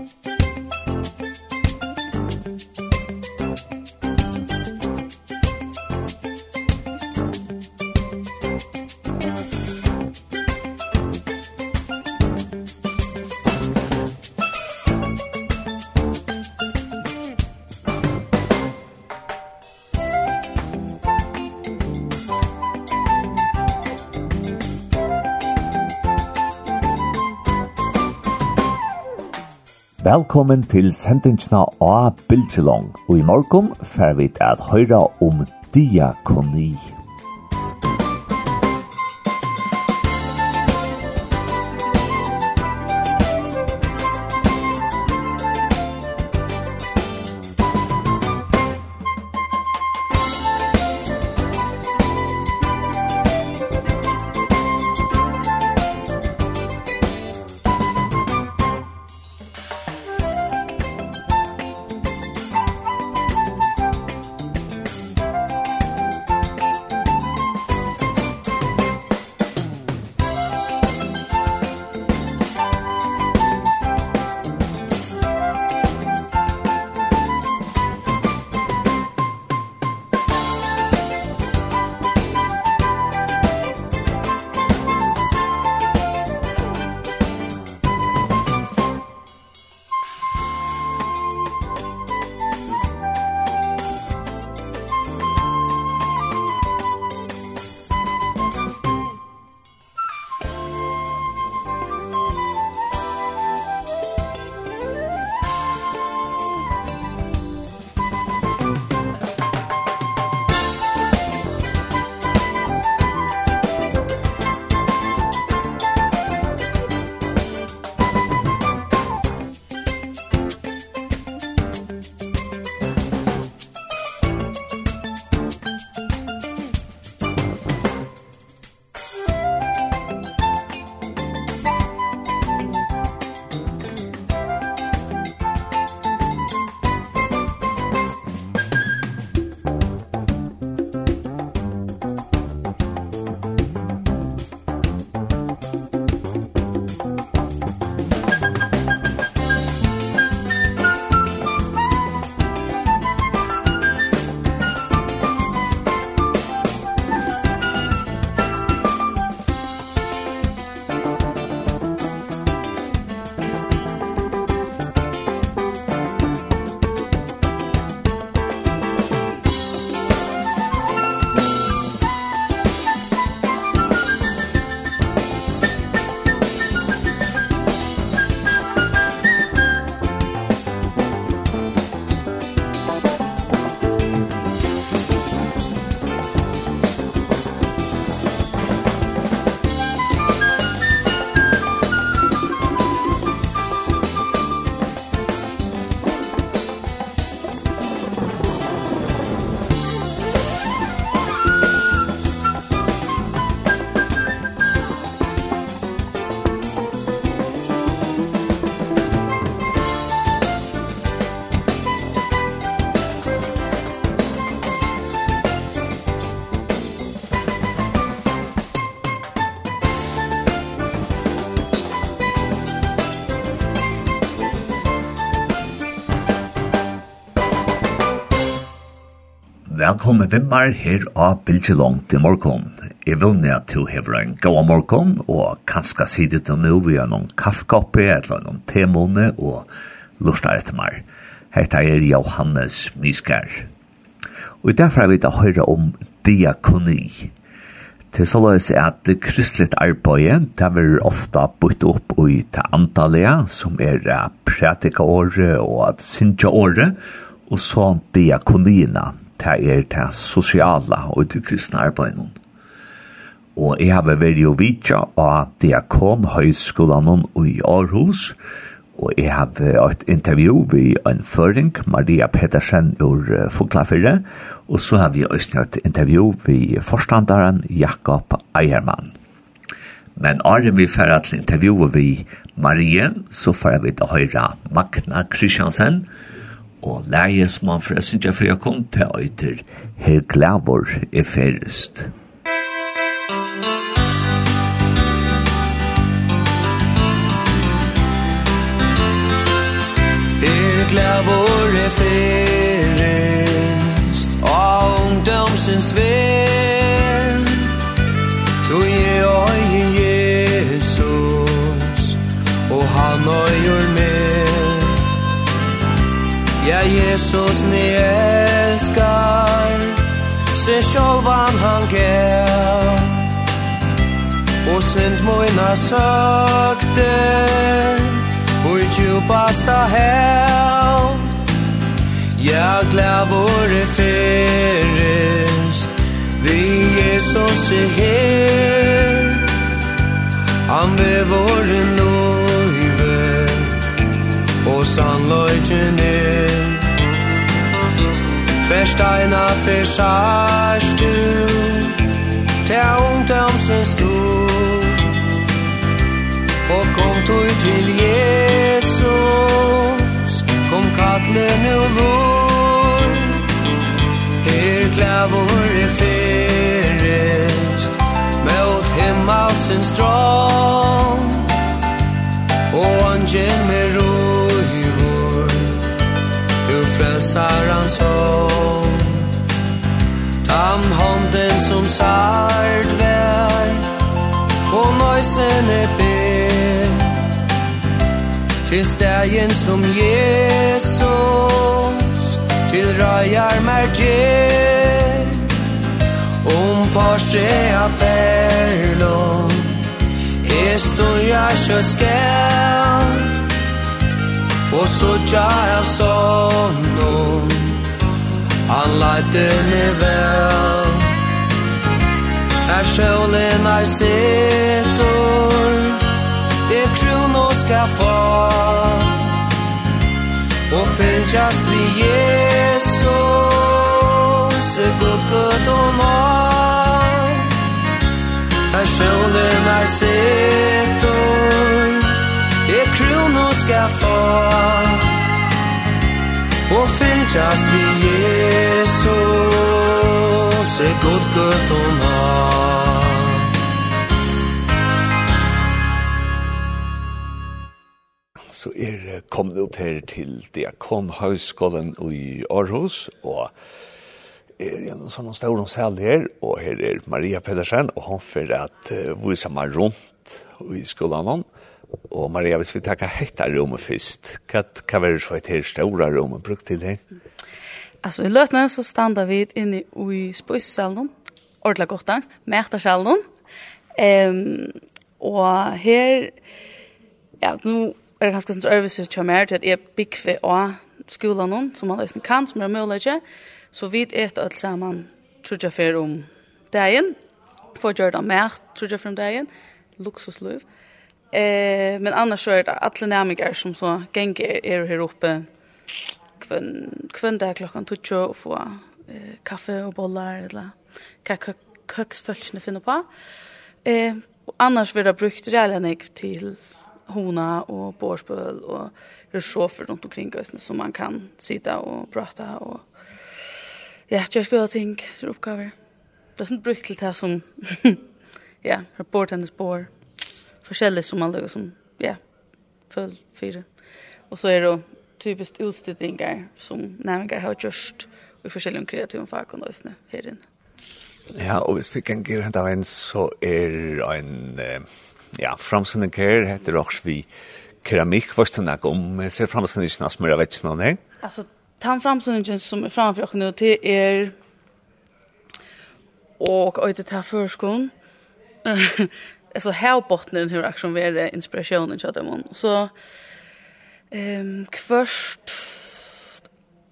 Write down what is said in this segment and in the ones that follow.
Musik velkommen til sendingsna av Bildtjelong, og i morgen fer vi at høyra om diakoni. velkommen til meg her av Bilge Langt i morgen. Jeg vil ned du hever en god morgen, og kanskje sitte til nå vi har noen kaffekoppe, eller noen temåne, og lurer etter meg. Hette er Johannes Miskær. Og derfor er vi da høyre om diakoni. Til så løs er at kristelig arbeid, det vil ofte bytte opp i det antallet, som er pratikaåret og at synsjåret, og så diakonina, det er det sosiale og det kristne arbeidet. Og jeg har vært jo vidtja av Diakon Høyskolen i Aarhus, og jeg har et intervju vi en føring, Maria Pedersen ur Foklafyrre, og så har vi også et intervju vi forstanderen Jakob Eiermann. Men Arjen vi færre til intervjuet vi Marie, så får vi til høyre Magna Kristiansen, og og leie som han forresten ikke for jeg kom til øyter, her glavor er ferrest. Er glavor er ferrest, av ungdomsens ven, tog jeg øye Jesus, og han øyer med. Ja, Jesus, ni elskar Se sjolvan han gav Og synd moina søkte Och i djupasta hell Ja, glävor i fyrrest Vi Jesus er her Han är vår nåd og sannløyken er Versteina fyrsarst du Til ungdomsens du Og kom du til Jesus. Kom kattle nu lor Her klævor er fyrrest Mot himmelsens strån Og angen med Sarans hånd Tam hånden som sart vær Og nøysen er ber. Til stegen som Jesus Til røyar mer gjer. Om porsche a perlon Jeg stod jeg så jag är sonno Han leite mig vel Er sjålen er setor Er krono ska få. Og fylgjast vi Jesus. Er gud gud og mar Er sjålen er setor Er krono skal få Og fylt vi Jesus Et godt gøtt om så er kommet ut her til Diakonhøgskolen i Aarhus, og er en sånn stor sal her, og her er Maria Pedersen, og hun får at uh, vi sammen rundt i skolen, og Og Maria, hvis vi tackar hetta rummet hva, hva var det så et her stora rommet brukt til det? Altså, i løtene så standa vi inne i spøysesalen, ordentlig godt där, mætersalen. Um, og her, ja, nå er det ganske sånn service till mer til at jeg bygger för skolen skolan som man løsning kan som är möjligt. Så vi ett alt sammen, tror jeg, för om dagen. for å gjøre det mer tror jeg, for om dagen. Luxusliv. Mm Eh, men annars så är det alla nämningar som så gänger är här uppe kvön kvön där klockan 12 och få eh, kaffe och bollar eller kaka köksfölkene finner på. Eh, annars vill jag brukt rejält till hona och borspöl och resofer runt omkring oss som man kan sitta och prata och ja, jag skulle ha tänkt uppgifter. Det är inte brukt till det som ja, rapporten är spår. Mm forskjellig som man liksom, ja, full fire. Och så är det typiskt utstudningar som närmare har gjort i forskjellige kreative fag og nøysene her inne. Ja, og hvis vi kan gjøre hent av en, så er en, ja, framsynning her heter også vi keramikk, hva stod jeg om, ser framsynne ikke noe smør av vekk noe, nei? Altså, den framsynningen som er framfor oss nå, det er, og det til førskolen, alltså här botten hur action är det inspirationen chat om så ehm först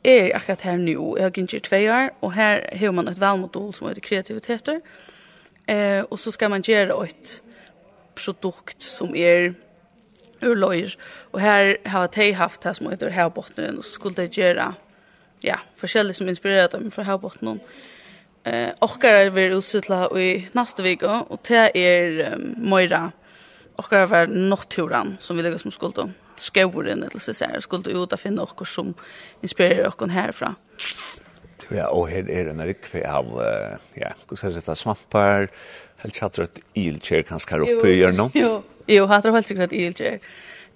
är akkurat här nu. Jag har gick två år och här hur man ett välmodul som heter kreativitet eh och så ska man göra ett produkt som är ur löjer och här har jag haft här som heter här bottnen och så skulle det göra ja, forskjellig som inspirerat dem fra havbotten eh okkar vi usutla i neste vecka och det är um, Moira okkar var nokturan som vi lägger som skuld om skogen eller så säger skuld ut att finna okkar som inspirerar okkar härifrån. Ja, och her är en rikve av, ja, hvordan er det svampar, helt tjattar et ilkjer kanskje her oppe i hjørnet? Jo, jo, hattar helt tjattar et ilkjer.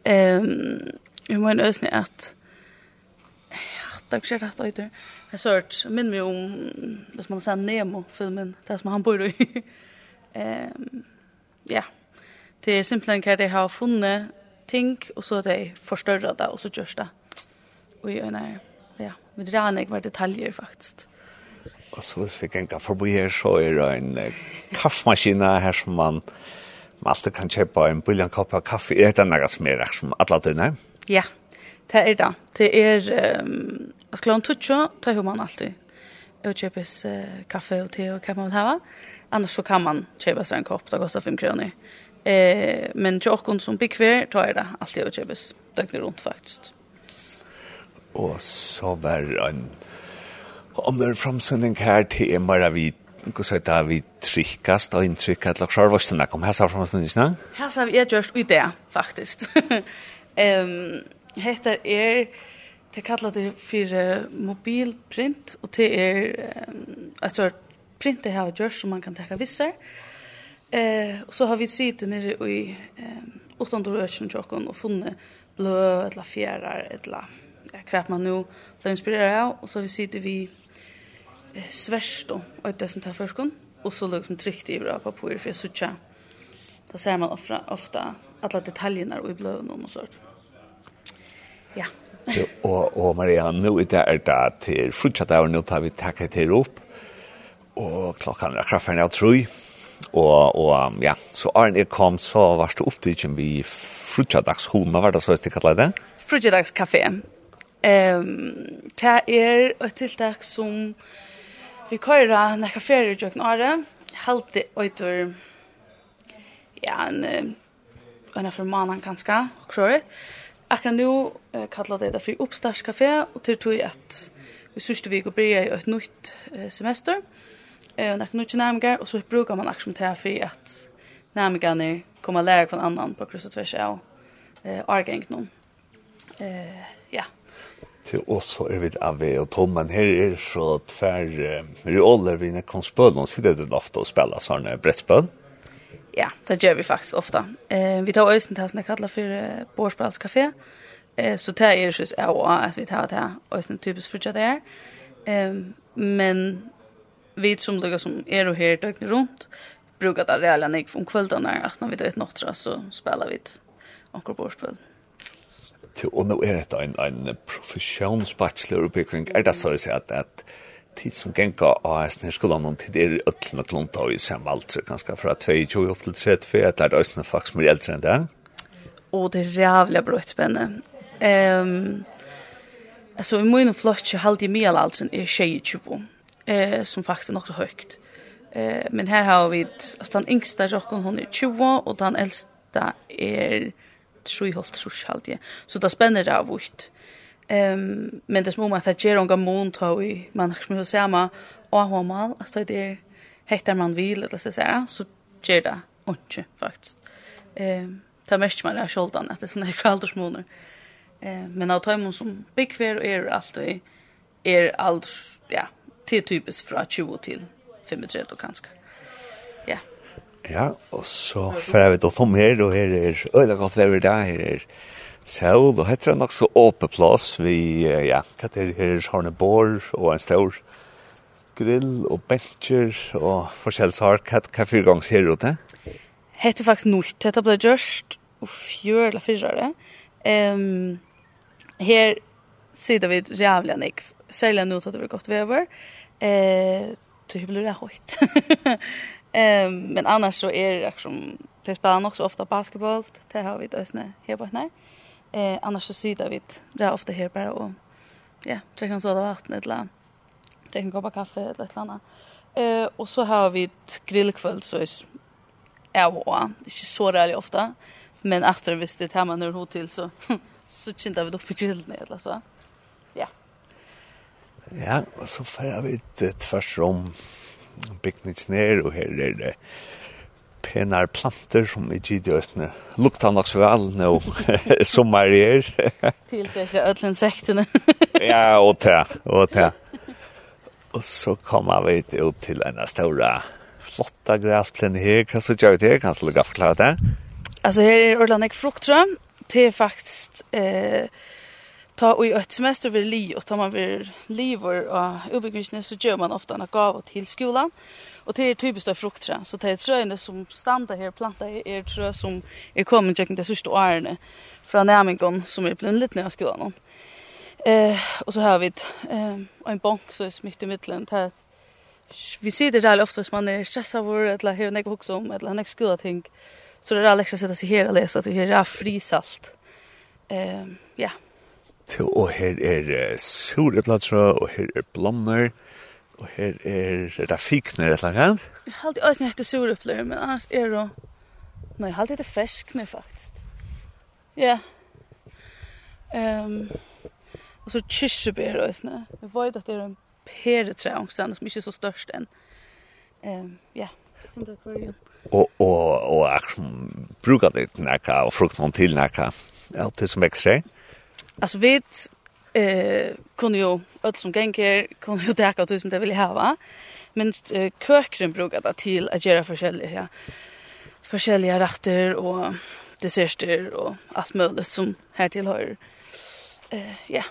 Um, jag menar ösning att hatt, jeg ser hatt øyder. Jeg så hørt, minner meg om, hvis man ser Nemo-filmen, det som han bor i. um, ja, det er simpelthen hva de har funnet ting, og så de forstørret det, og så gjørs det. Og jeg øyner, ja, vi drar ikke jeg var detaljer faktisk. Og så hvis vi ganger forbi her, så er det en kaffemaskine her som man, man alltid kan kjøpe en billig kopp av kaffe. Er det noe som er som alle døgnet? Ja, det er det. Det er um, Og så klokken tutsjo, tar hun man alltid. Og kjøpes eh, kaffe og te og hva man vil ha. Annars så kan man kjøpe seg en kopp, det koster 5 kroner. Eh, men til åkken som blir kvar, tar jeg det alltid å kjøpes døgnet rundt faktisk. Og så var det en andre framsending her til en bare vi Hva så där vi trykkast og inntrykk trycka att laxa vars den kom här så från oss inte nej här så vi er gjørst ut där faktiskt ehm heter är Det kallar det för mobilprint och det är ett sort print det har gjort som man kan ta vissa. Eh och så har vi sett nere i eh 800 tjocken och funne blå eller fjärar eller ja, kvärt man nu blir inspirerar av och så har vi sitter vi eh, svärst då och det som tar förskon och så liksom tryckt i bra papper för jag söker. Då ser man ofta, ofta alla detaljerna och i blöden och sånt. Ja og, og Maria, nå er det er det til frutsatt av, nå tar vi takket til opp, og klokkan er kraftferdig av tru, og, og ja, så Arne er kom, så var det opptidgen vi frutsaddags hona, var det så jeg stikket det? Frutsaddags kafé. Um, det er et tiltak som vi kører når kaféer i jøkken året, halte øyter, ja, en, en av formanen kanskje, og kroret. Akkurat nå eh, kallar det det för oppstartskafé, og til tog at vi sørste vi går bryr i et nytt semester. Eh, och nytt närmgar och så brukar man akkurat här för att närmgarna kommer att lära från annan på kryss och tvärs av eh, argänk någon. Eh, ja. Til oss så er vi av vi og Tom, men her er så tver, vi er alle vi når nekker spøl, nå sitter det ofte og spiller sånne brettspøl. Mm Ja, det gör vi faktiskt ofta. Eh, vi tar øyne til som det kallar för eh, Eh, så det är just så att vi tar det här ösen typiskt för det er. Ehm men vi som lukar som är og här døgnet runt brukar det reella nek från kvällarna at när vi tar ett så spelar vi ett anker borspel. Till och nu det en, en professionsbachelor uppbyggning. Är det så att, at tid som genka av hesten her skolan noen tid er øtlen og klonta og i samme alder, ganske fra 22 opp til 34, et lærte østene faktisk mer eldre enn det. Og det er jævlig bra utspennende. Um, altså, i min flott så halde i alt er 22, eh, som faktisk er nok så høyt. Eh, men her har vi, altså den yngste jokken, hun er 20, og den eldste er 3,5 trus halde jeg. Så det spenner det av ut. Ehm men det små att det ger någon mån ta i man ska så ser och hur man alltså det är heter man vill eller så säga så ger det inte faktiskt. Ehm ta mest man är skoldan att det såna här. Eh men att ta som big fair är allt i är allt ja till typiskt från 20 till 35 och kanske. Ja. Ja, och så för jag vet att de här då här är öliga gott väder där här är Sol, og heter det nok så åpe plass, vi, ja, hva er her, har en bor og en stor grill og bencher og forskjellshark, hva, hva fire gangs her ute? Hette er faktisk nytt, hette ble gjørst, og fjør eller fyrre det. Um, her sitter vi jævlig nek, særlig nå at det var godt vever, eh, det blir det høyt. um, men annars så er det som, det spiller nok så ofte basketball, det har vi døsne her på henne. Eh, annars så sitter vi där ofta här bara och ja, dricker en soda vatten eller dricker en kopp kaffe eller ett annat. Eh, och så har vi ett grillkväll så är ja, är inte så rörligt ofta. Men efter visst det hemma när hon till så så kände vi då på grillen eller så. Ja. Ja, och så får vi ett tvärsrom picknick ner och här är det hennar planter som i gidi østene. Lukta nok så vel nå, som er her. Tilser ikke ødelen insektene. ja, og ta, og ta. Og så kommer vi ut til en større, flotta græsplen her. Hva så gjør vi til? Kan du lukka forklare det? Altså, her er Orland ek fruktra. Det er faktisk... Eh, ta og i ett semester vil li och ta man vil livor och ubegränsning så gör man ofta en gav till skolan. Och det är typiskt av fruktträ. Så det är tröjna som stannar här planta är trö som är kommit jag det sista åren från Nämingon som är blivit lite när jag skolan. Eh och så har vi ett eh en bank så är smitt i mitten här. Vi ser det där ofta som man är stressad över eller hur något också om eller något skola ting. Så det är att sätta sig här och läsa att det här är frisalt. Ehm ja. Så och här är sureplatser och här är blommor. Og her er Rafikner et eller annet. Jeg har alltid at jeg heter suruppløy, men annars er det... Nei, jeg alltid det ferskner faktisk. Ja. Um, og så kirsebær og sånn. Jeg vet at det er en peretre omstand som ikke er så størst enn. Um, ja, sånn det var jo. Og, og, og jeg bruker det til nækka og frukten til nækka. Ja, det som ekstra. Altså, vi eh kunde ju allt som gänger kunde ju ta ut du det vill ha va men eh, kökren brukar det till att göra forskjelliga ja. forskjelliga rätter och desserter och allt möjligt som här tillhör eh ja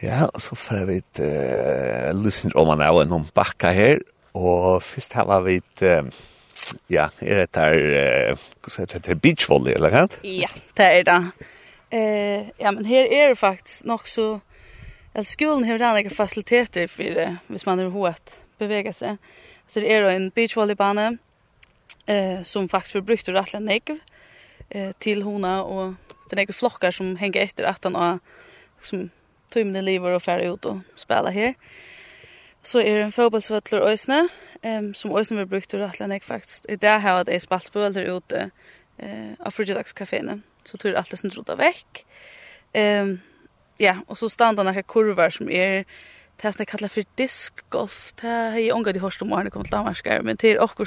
Ja, så får vi ett uh, lyssnare om man är någon backa här. Och först har vi ett uh, ja, er det där, eh, vad heter det, beachvolley eller hva? Ja, det är det. Eh, ja, men her er det faktisk nok så Eller skolen har den fasiliteter for det, hvis man har hodet bevega seg. Så det er en beachvolleybane eh, som faktisk blir brukt og rettelig negv eh, til hona og det er ikke flokkar som henger etter at han har som tøymende livet og færre ut og spela her. Så er det en fotballsvøtler øysene, um, som øysene blir brukt og rettelig negv faktisk. I det har jeg spalt bøler ute eh, av Frugedagskaféene så tror det allt är sin trodda vekk. Um, ja, och så standa några kurvar som är det som jeg kallar för discgolf. Det har jeg unga de hörst om årene kommer til Danmark. Men det er också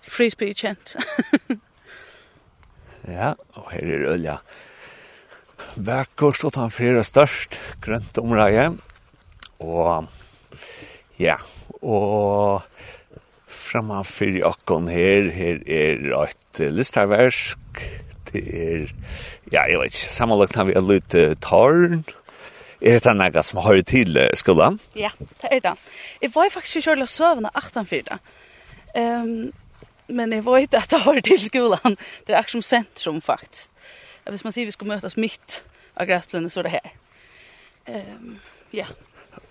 frisbee kjent. ja, och här är ölja. Verkost og han flere størst grønt område. Og ja, og framan fyrir okkon her, her er et listarversk det er, ja, jeg vet ikke, sammenlagt har vi en liten tårn, Er det noe som har til skolen? Ja, det er det. Jeg var faktisk ikke kjørelig å søve 18-4. Um, men jeg vet at det har til skolen. Det er akkurat som sentrum, faktisk. Hvis man sier vi skal møtes midt av græsplanen, så er det her. Um, ja.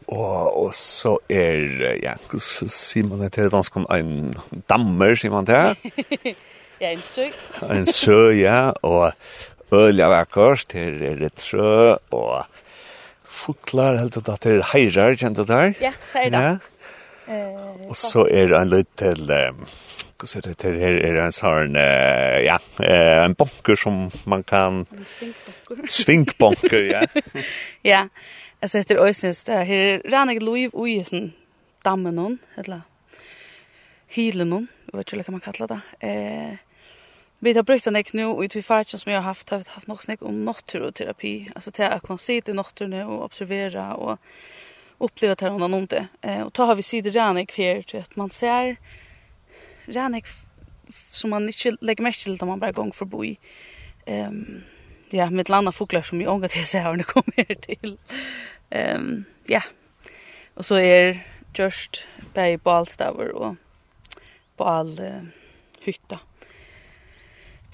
Og, og så er, ja, så sier man det til dansk en dammer, sier man det? Det en sø. en sø, ja, og øl av akkurs, her er det trø, og fuklar, helt at det er heirar, kjent det der? Ja, det er det. Ja. Og så er det en litt til, hva ser det til, her er en sånn, ja, en bonker som man kan... En svingbonker. Svingbonker, ja. ja, altså etter øysens, det her er rannig loiv ui, sånn, dammen noen, eller, hylen hon, vet ikke hva man kallar det. Eh, Vi har brukt den ikke nå, og i tvi som jeg har haft, har vi haft nok snakk om naturoterapi, altså til at man sitter i naturen og observerer og oppleva det hon om det. Eh, og ta har vi sider Janik her, til at man ser Janik som man ikke legger mest til da man bare för boi. Um, ja, med et landa fugler som jeg ångat jeg ser når kommer till. til. Um, ja, og så er just bei balstaver og bal uh, hytta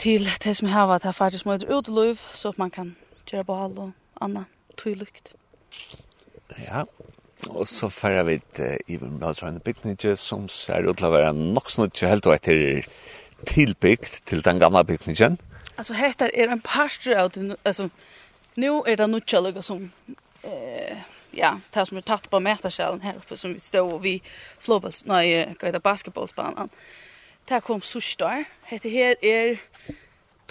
til det som har vært her faktisk med ut så at man kan gjøre ball og annet tydelykt. Ja, og så færre vi i vår møtrende bygninge, som ser ut til å være nok sånn ikke helt og etter tilbygd til den gamle bygningen. Altså, dette er en parstru av det, altså, nå er det noe til som, eh, ja, det som er tatt på meterskjellen her oppe, som vi stod og vi flåbals, nei, hva heter basketballsbanen, Det kom sørst der. Hette her er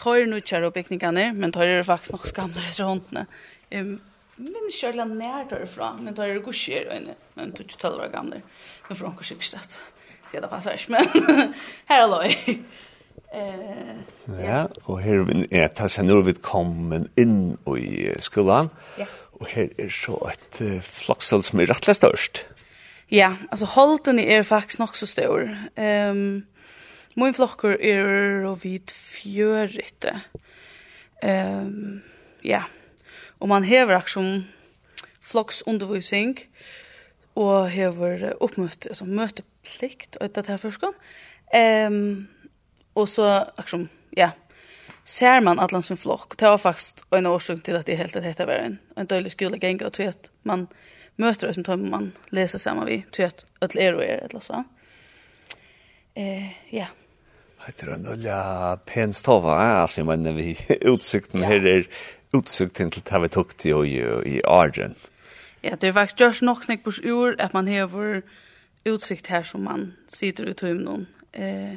tøyre nødkjære og bygninger, men tøyre er faktisk nok skamler etter håndene. Um, men kjørla nær derfra, men tøyre er gusjer øyne, men tøyre tøyre var gamle. Men for anker sykstret, så jeg det passer ikke, men her er løy. Uh, ja, og her er det seg når vi kommer inn i skolan, ja. og her er så et uh, flakshål som er rettelig størst. Ja, altså holden er faktisk nok så stor. Um, Min flokker er og vid Ehm Um, ja, og man hever aksjon floksundervisning og hever oppmøte, altså møteplikt og dette her først Um, og så aksjon, ja, ser man allan sin flokk. Det var faktisk en årsøk til at det helt hette var en, en døylig skole gjenga og tog man møter oss som man leser samma vi, tror att att er og er, eller så. Eh, ja. Det er en olja pen stova, altså, men vi utsikten her er utsikten til det vi tok til i, i Arjen. Ja, det er faktisk just nok snakk på ur at man hever utsikt her som man sitter ut i noen. Eh,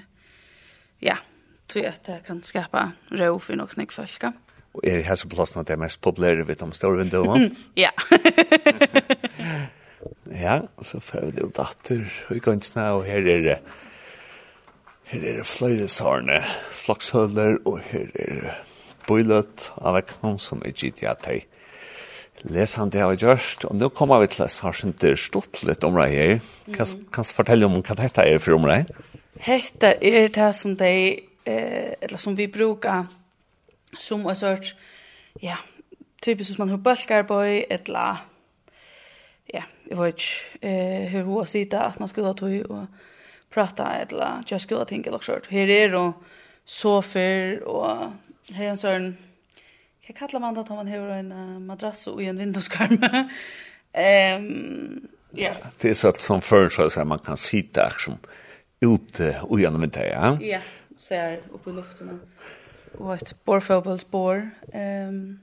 ja, tror jeg at det kan skapa ro for nok snakk folk. Og er det her som plassen at det er mest populære ved de store vinduene? ja. ja, så får vi det jo datter og i kunstene, og her er det Her er det flere sårene flokshøler, og her er det bøylet av ekran som er gitt i at jeg leser det jeg har gjort. Og nå kommer vi til å ha skjønt det stått litt om deg her. Kan, kan du fortelle om hva dette er for om deg? Hette er det som de, eh, eller som vi brukar som en sort, ja, typiskt som man har bölkarboj, eller, ja, jag vet eh, hur hon sitter att man skulle ha tog och prata eller just skulle tänka också short. Här är då sofer och här är en sån jag kallar man det om man har en madrass och en vinduskarm. Ehm um, ja. Det är så att som förr så man kan sitta som ute och genom det ja. Ja, så är uppe i luften och ett borfotbollsbår. Ehm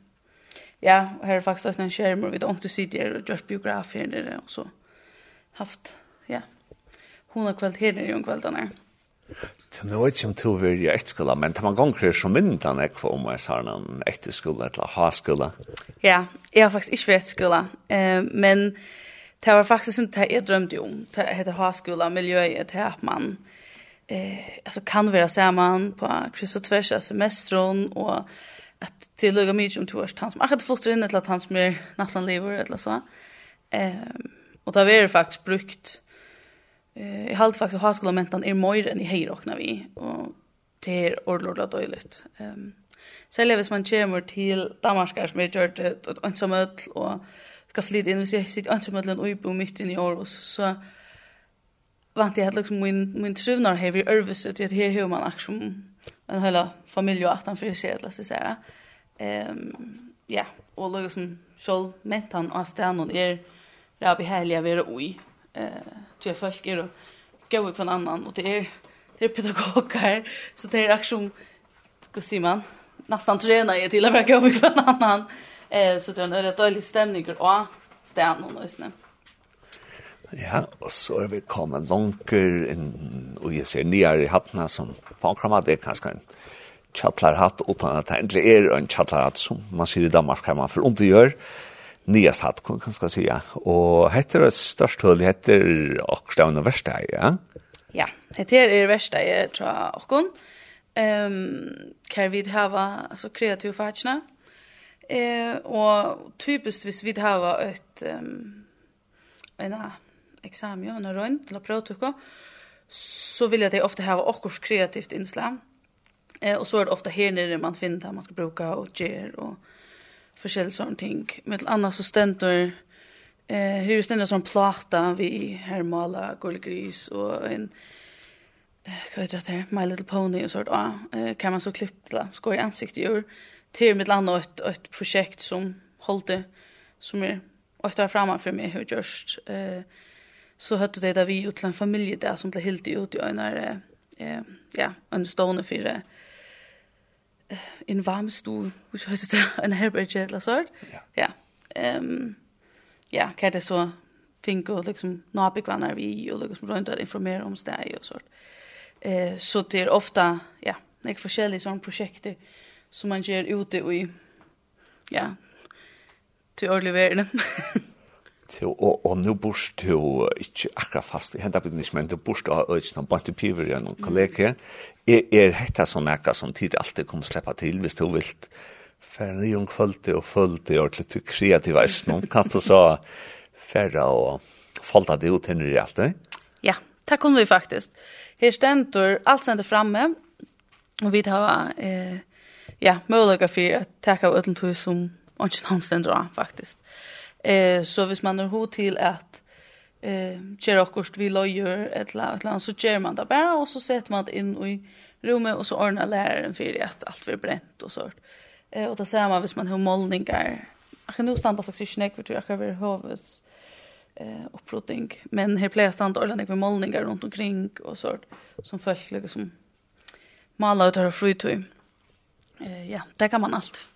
ja, och här är faktiskt en skärm och vi inte sitter och gör biograf här nere och så haft ja hon har kväll här nere om kvällen här. Det är inte som tog vi i äktskola, men tar man gånger så myndan är kvar om jag sa någon äktskola eller ha-skola. Ja, jag har faktiskt inte varit äktskola, eh, men det var faktiskt inte det jag drömde om. Det heter ha-skola, miljöet, det man eh, alltså kan vara samman på kryss och tvärs av semestron och att till lugga mycket om två års han som akkurat fått in ett han som är nästan lever eller så. Ehm och där är det faktiskt brukt Eh, jag har faktiskt mentan är mer än i hej hejrockna vi och det är ordlorda dåligt. Ehm um, Særlig hvis man kommer till Danmark, som är gjort ett ønsamøtl, och ska flytta in. hvis jeg sitter ønsamøtlen och på mitt inn i Aarhus, så vant jeg helt liksom min, min trivnar har vi Ørvis, til at her har man aksjon, en hela familj och attan för sig. la säga. særa. Um, ja, och liksom selv mentan og stenen er rabbi heilige vi være ui, eh tror jag folk är då gå på en annan och det är det är pedagoger så det är aktion ska se man nästan träna är till att gå på en annan. Eh så det är en väldigt dålig stämning och stan och nästan Ja, og så er vi kommet langer inn, og jeg ser nyere i hattene som påkrammer, det er kanskje en tjallarhatt, utan at det egentlig er en tjallarhatt, som man sier i Danmark, kan man for ondt gjøre, nya satt kan man ska säga och heter det störst höll heter Oxdown och värsta ja. Ja, det är det värsta jag tror och Ehm um, kan vi ha alltså kreativ fachna. Eh och typiskt vis vi ha ett ehm um, en examen och en runt eller protokol så vill jag det ofta ha också kreativt inslag. Eh och så är det ofta här nere man finner där man ska bruka och ger och forskjellige sånne ting. Med annars så stendur, eh, her stendur sånn plata vi her mala gullegris og en, eh, hva heter det her, My Little Pony og sånt, ah, eh, kan man så klippa til, skår i ansiktet i ur, til med annars et, et prosjekt som holdt som er tar framan for meg, hur gjørst, eh, så hørte det da vi ut til en familie der som ble helt ut i øyne, eh, ja, en stående for det, eh, en varmestue, hvis jeg det, en herberge eller sånt. Ja. Ja. Um, ja, kan det så finke og liksom nabikvannar vi og liksom rundt og informere om steg og sånt. Eh, så det er ofta, ja, nek forskjellige sånne prosjekter som man gjør ute i, ja, til årlig verden. og, og nå burst du ikke akkurat fast, jeg hentet ikke, men du burst av øyne, og bant i piver igjen og kollega, er, er dette sånn ekka som tid alltid kommer sleppa til, hvis du vil, for ni om kvølte og følte og litt kreativ veis, noen kan du så færre og folda det ut henne i alt det? Ja, det kom vi faktisk. Her stendur alt sender framme, og vi tar eh, ja, mulighet for å takke av øyne som ikke han stendur av, faktisk. Ja. Eh så hvis man har hot till att eh ger också vi lojer ett la ett land så ger man det bara och så sätter man det in i rummet och så ordnar läraren för det att allt blir bränt och sånt. Eh och då ser man hvis man har målningar. Jag kan nog stanna faktiskt snäck för jag över hovs eh upprotting men här plejer stanna ordentligt med målningar runt omkring och sånt som folk liksom målar ut här och fritid. Eh ja, där kan man allt.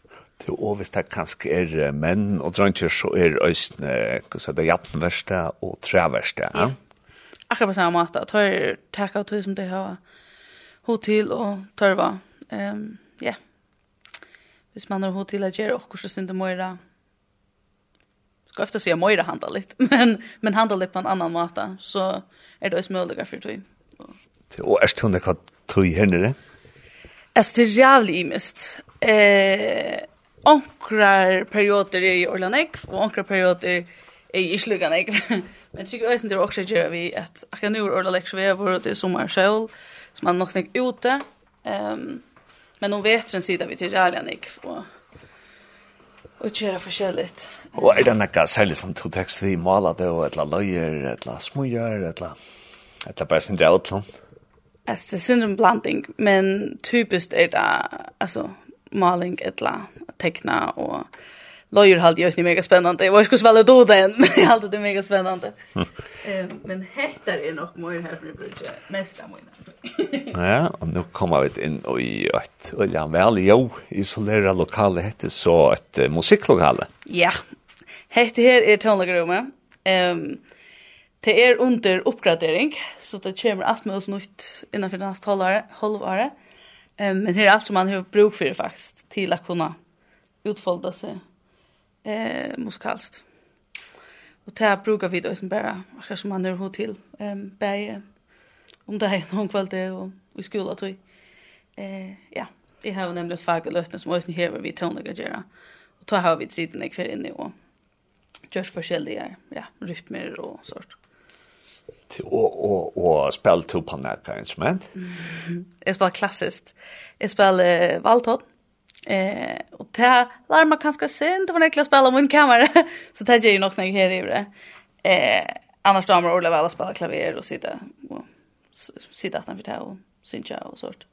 Det og hvis det kanskje er menn og drøntjer, så er øyne, hva så det er jattenverste og treverste. Ja. Akkurat på samme måte, at høyre takk av tog som det har hotel og tørva. Um, ja. Hvis man har hotel å gjøre, og så synes det må gjøre, skal ofte si at møyre handler litt, men, men handler litt på en annan måte, så er det også muligere for tog. Og er det hva tog henne det? Altså, det er jævlig imest. Eh, onkrar perioder er i Orlanek og onkrar perioder er i Isluganekv. Men sikkert øyne til å også gjøre vi at akkurat nå er Orlanekv så vi er våre i sommer selv, som er nok snakk ute. Um, men om vetren sider vi til Orlanekv, og og kjøre forskjellig. Og er det nekka særlig som to tekst vi maler det, og et eller løyer, et eller smøyer, et eller bare sin det utlån? Altså, det er sin en blanding, men typisk er det, altså, maling etla tekna og Lawyer halt jag mega spännande. Jag vet svälla då den. Jag halt det mega spännande. Eh men hettar är nog mer här för budget mest av mina. Ja, och nu kommer vi in i ett öliga väl jo i så där lokala hette så ett musiklokale. Ja. Hette här är tonlagrummet. Ehm Det är under uppgradering, så det kommer allt möjligt nytt innanför det nästa halvåret. Um, men det är allt som man har bruk för faktiskt till att kunna utfolda sig eh, musikalskt. Och det brukar vi då som bara, akkurat som man har hod till, um, bäge om det är någon kväll det och i skolan tror Eh, ja, det har nämligen ett fag och lösning som också här vi tonliga göra. Och då har vi sidan i kväll inne och görs förskilliga ja, rytmer och sånt och och och spel to på näka instrument. Mm. Jag spelar klassiskt. Jag spelar valthod. Eh och det lär man kanske sen det var när jag spelade min kammare så det ger ju nog snägg här i det. Eh annars damer Ola väl spela sitte och sitte at han utanför ta og synja och sånt.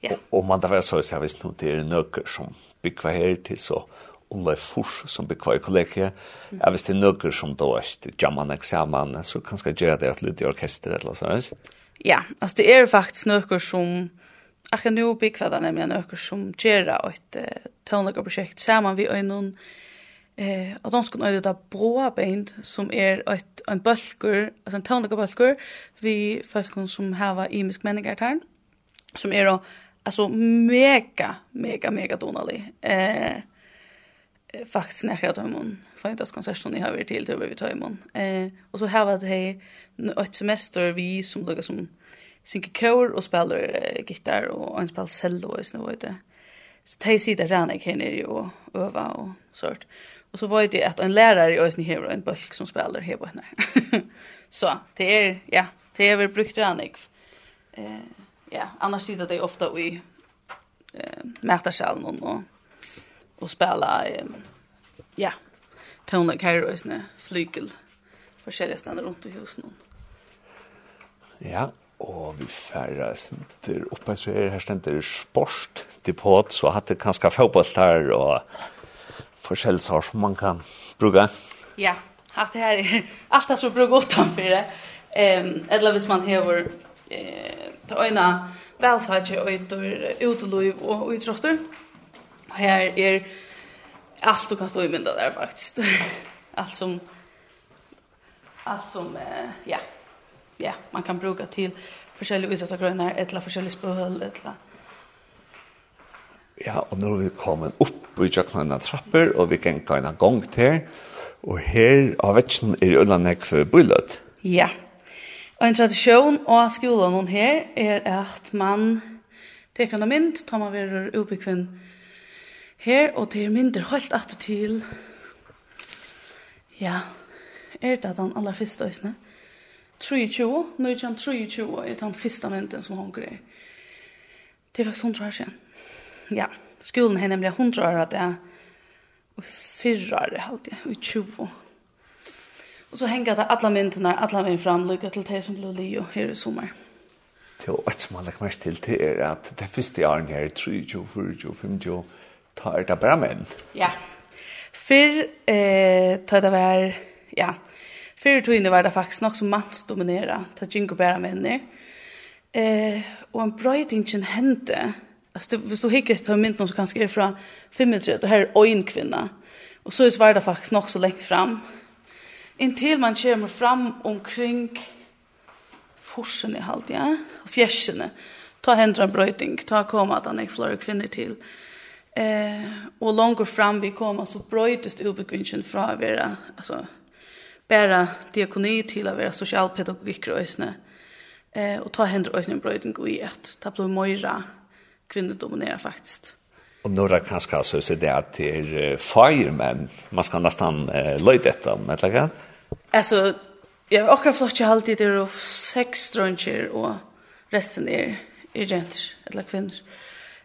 Ja. Och, og man där så så visst nu det är nøkker som bygger her till så Ulla Fors som blir kvar i kollegiet. Mm. Jeg visste nøkker som da er jamman eksamen, så kanskje gjøre det et lyd i orkester eller sånt. Ja, altså det er faktisk nøkker som, akkurat nå bygger det nemlig nøkker som gjør et uh, tøvnleggerprosjekt sammen vi noen eh och de skulle nöjda broa band som är ett en bulkur, alltså en tonic bulkur vi folk som hava imisk människor här som är då alltså mega mega mega donalig. Eh faktiskt när jag tar imon för inte ska session jag har till till vi tar imon eh och så har vi hej ett semester vi som lukar som synker kör och spelar eh, gitarr och en spel cello och så vet det så tar sig där där kan ni och öva och sånt. Och så var det att en lärare i Ösny Hero en bulk som spelar här på henne så det är ja det är väl brukt där eh ja annars sitter det ofta i eh mätarsalen och och spela um, ja tona kairosne flygel för själva runt i någon Ja, og vi færre stender oppe, så er her stender sport, depot, så hatt det kanskje fotbollstar og forskjellsar som man kan bruke. Ja, hatt det her er alt det som bruker utenfor det. Um, eller hvis man hever eh, til øyne velferdje og utløyv og utrotter, Och här är allt du kan stå i mynda där faktiskt. allt som allt som eh, ja. Ja, man kan bruka till forskjellige utsatta grønner, et eller forskjellige spøhøl, et eller Ja, og nå er vi kommet opp i tjøkkenen av trapper, og vi kan gå en gang til. Og her av vetsjen er Ølandek for bøyløt. Ja. Og en tradisjon av skolen her er at man teker noe mynd, tar man være ubekvinn Her og til mindre holdt at til. Ja, er det den aller første øsene? 23, nå er det 23, er den første mynden som hun greier. Det er faktisk 100 år siden. Ja, skolen har nemlig 100 år at jeg og fyrre år halte jeg, 20. Og så henger det alle myndene, alle veien fram, lykke til det som blir lio her i sommer. Det er et som man lagt mest til, det er at det første åren her, 23, 24, 25, ta er det bare menn. Ja. Fyrr, eh, ta det var, ja, fyrr togene var det faktisk nok som mannsdominera, ta jingo bare menner. Eh, og en brøydingen hendte, altså hvis du hikker ta mynd noen som kan skrive fra 35, og her er øyn kvinna, og så var det faktisk nok så lengt fram. Inntil man kommer fram omkring forsen i halvt, ja, og fjersene, ta hendra en brøyding, ta koma at han er flere kvinner til, Eh, och långt fram vi kom alltså bröjtest ubekvinchen fra å være, alltså bara diakoni till att vara sosialpedagogikk og øsne. Eh, och ta händer en bröjten og i ett. Ta blå mojra faktisk. faktiskt. Och några kanske alltså så det är fire firemen. Man ska nästan eh, løyde detta om eller lägger. Alltså jag och akkurat flott ju alltid det är sex druncher och resten är är jenter eller kvinnor.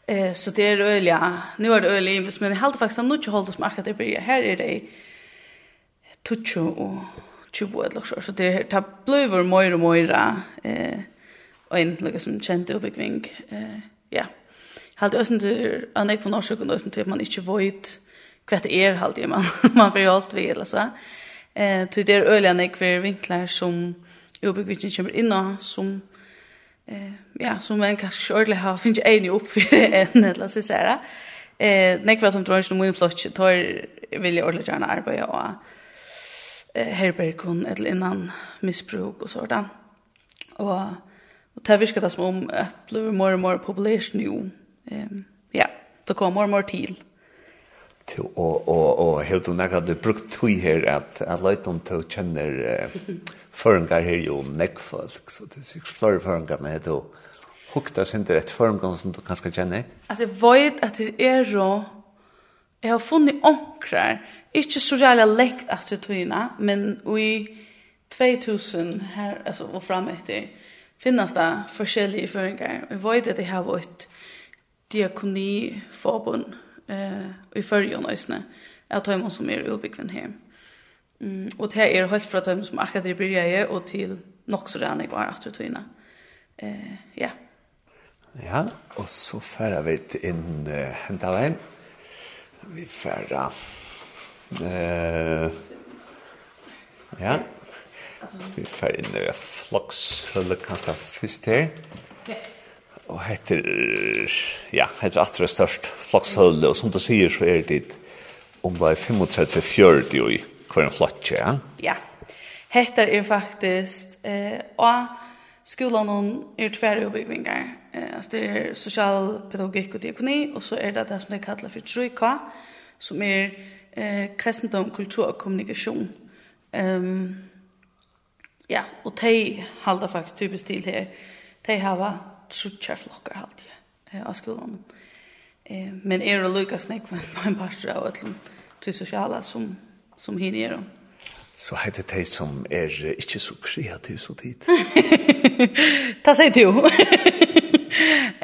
Eh så det är öl ja. Nu är det öl i men jag håller faktiskt nog inte hålla som akkurat det blir. Här är det tucho och tubo eller så så det tar blöver mer och mer eh och en liksom känt uppbyggning eh ja. Halt ösen till an ek von orsök och ösen till man inte void kvätt är halt man man för allt vi eller så. Eh till det är öl jag vinklar som uppbyggningen kommer in som eh ja som en kanske ordentligt har finns en upp för en eller så säga. Eh nekva som drar som min flotch tar vill jag ordentligt gärna arbeta och eh herbergon eller innan missbruk och sådär Och och det viskar det som om att blir mer och mer populärt nu. Ehm ja, det kommer mer och mer till til og og og helt og at du brukt tui her at at leit om to kjenner føringar her jo nekk folk så det er sikkert flere føringar men det hukta sin et føringar som du kanskje kjenner Altså jeg vet at det er jo jeg har funnet onkrar ikke så reale lekt at du tøyna men i 2000 her altså og fram etter finnes det forskjellige føringar og jeg vet at jeg har vært diakoni forbund eh i förjon ösne jag tar emot som är uppbyggven här. Mm och det är helt från dem som akkurat i början och till nog så där ni var att tvinna. Eh ja. Ja, och så färra vi in uh, hämta vägen. Vi färra. Eh Ja. Vi färra in i flux, eller kanskje først her. Ja og heter, ja, heter atre størst flokshølle, og som du sier så er det om det er 35-40 i hver en flokk, ja? Ja, heter er faktisk, eh, og skolan er tverre oppbyggvingar, eh, altså det er sosialpedagogikk og diakoni, og så er det det som det kallar for 3K, som er eh, kristendom, kultur og kommunikasjon. Um, ja, og de halda faktisk typisk til her, de hava trutjar flokkar halt ja av skolan. Eh, men er det lukka snakk med en pastor av atlum til sosiala som, som hin er. Så heter det som er ikke så kreativ så tid. Ta seg til jo.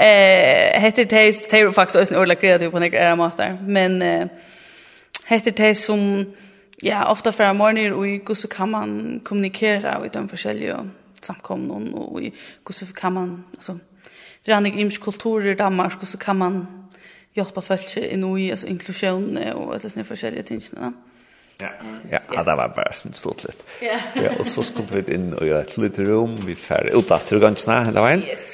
Eh, heter det det er faktisk også en ordentlig kreativ på en ekra måte. Men eh, heter det som ja, ofta fra morgener og i gusse kan man kommunikere og i de forskjellige samkomne og i gusse kan man, altså, det är en imsk kultur i Danmark och så kan man hjälpa folk in i alltså inklusion och alltså såna olika ting. Ja. Ja. Ja, det var bare sånn stort litt. Ja. ja, og så skulle vi inn og gjøre et lite rom, vi færre ut at gansene hele veien. Yes.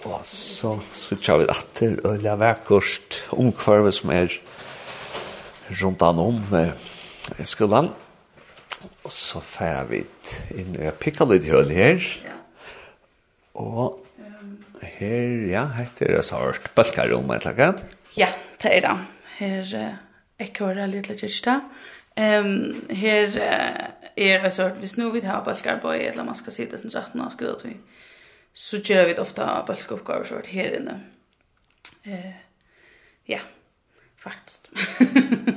Og så switcher vi atter, og det var kurst omkvarve som er rundt an om i skolan. Og så færre vi inn og jeg pikket litt høl her. Ja. Og her, ja, hette er det sart balkarom, et eller annet? Ja, det er det. Her ikke hører jeg litt litt kyrsta. Um, her er det sart, hvis nå vi har balkarboy, eller man skal sitte sin 18 og skuddet vi, så gjør vi ofte balkoppgaver sart her inne. Uh, ja, faktisk.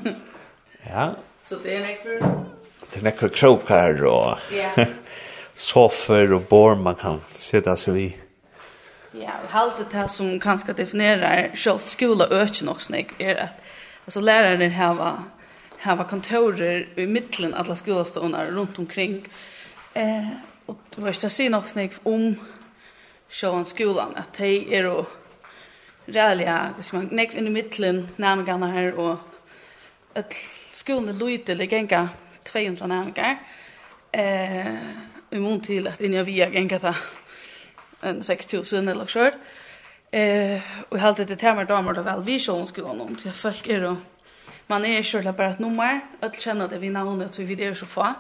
ja. Så det er nekker... Det er nekker krokar og... Ja. sofer og bor man kan sitta seg i. Ja, og halde det som kanskje definerar sjølv skola økjen også, nek, er at altså, lærerne hava, var kontorer i mitten alla skolastående rundt omkring. Eh, og det var ikke å si nok snik om sjølv skolan, at de er jo ræliga, hvis man nekv inn i mitten nærmengene her, og at skolen er lydig, det genga 200 nærmengar, eh, i mån til at inni av via genga det en 6000 eller så. Eh, och jag hade det med damer då väl vi sjön skulle någon till folk är då. Man är själva bara ett nummer, att känna det vi namnet vi vidare så få.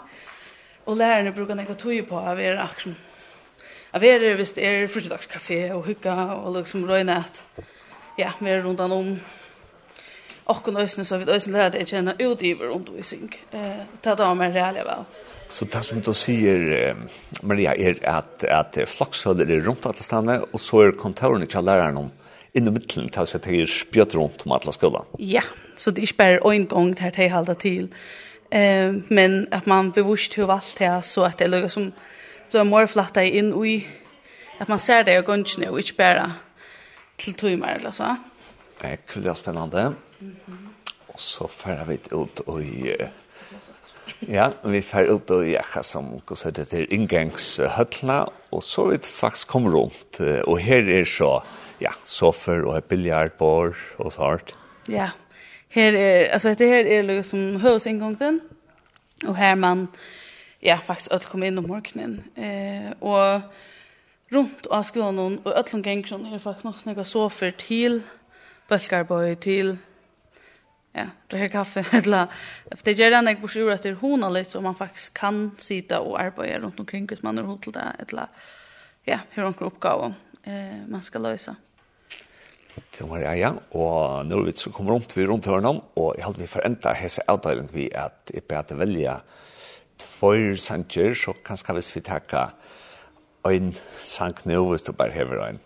Och lärarna brukar neka tog på av er action. Av er visst är fritidagskafé och hygga och liksom röjna ja, vi är runt om och kunna ösna så vi ösnen lärde känna ut i vår undervisning. Eh, ta damer rejält väl. Så det som du sier, Maria, er at, at flakshøyder er rundt alle stedene, og så er kontorene til læreren om inn i midtelen til at det er spjøt rundt om alle skolen. Ja, så det er ikke bare en gang til det halda til. Eh, men at man bevisst til valgt det, så at det er noe som du er mer flatta inn i, at man ser det i gønnsene, og ikke bare til timer, eller så. Det Ekkulig og spennende. Mm -hmm. Og så færer vi ut og i... Uh, Ja, vi fer ut og jakka som hva det til inngangshøtla, og så vidt faktisk kom rundt, og her er så, ja, sofer og et biljardbord og så hardt. Ja, her er, altså det her er liksom høysinngangen, og her man, ja, faktisk alt kom inn om morgenen, eh, og rundt av skolen, og alt som ganger er faktisk nok snakka sofer til bølgarbøy, til ja, dricker kaffe eller det gör den jag på sjura till hon alltså så man faktiskt kan sitta och arbeta runt omkring hvis man har hållt det eller ja, hur hon uppgåva eh man ska lösa. Det var ja, og nå er vi så kommer rundt, vi rundt hørnen, og jeg halte vi forenta hese avdeling vi at jeg bør velja tvær sanger, så kanskje hvis vi takka en sang nå, hvis du bare hever en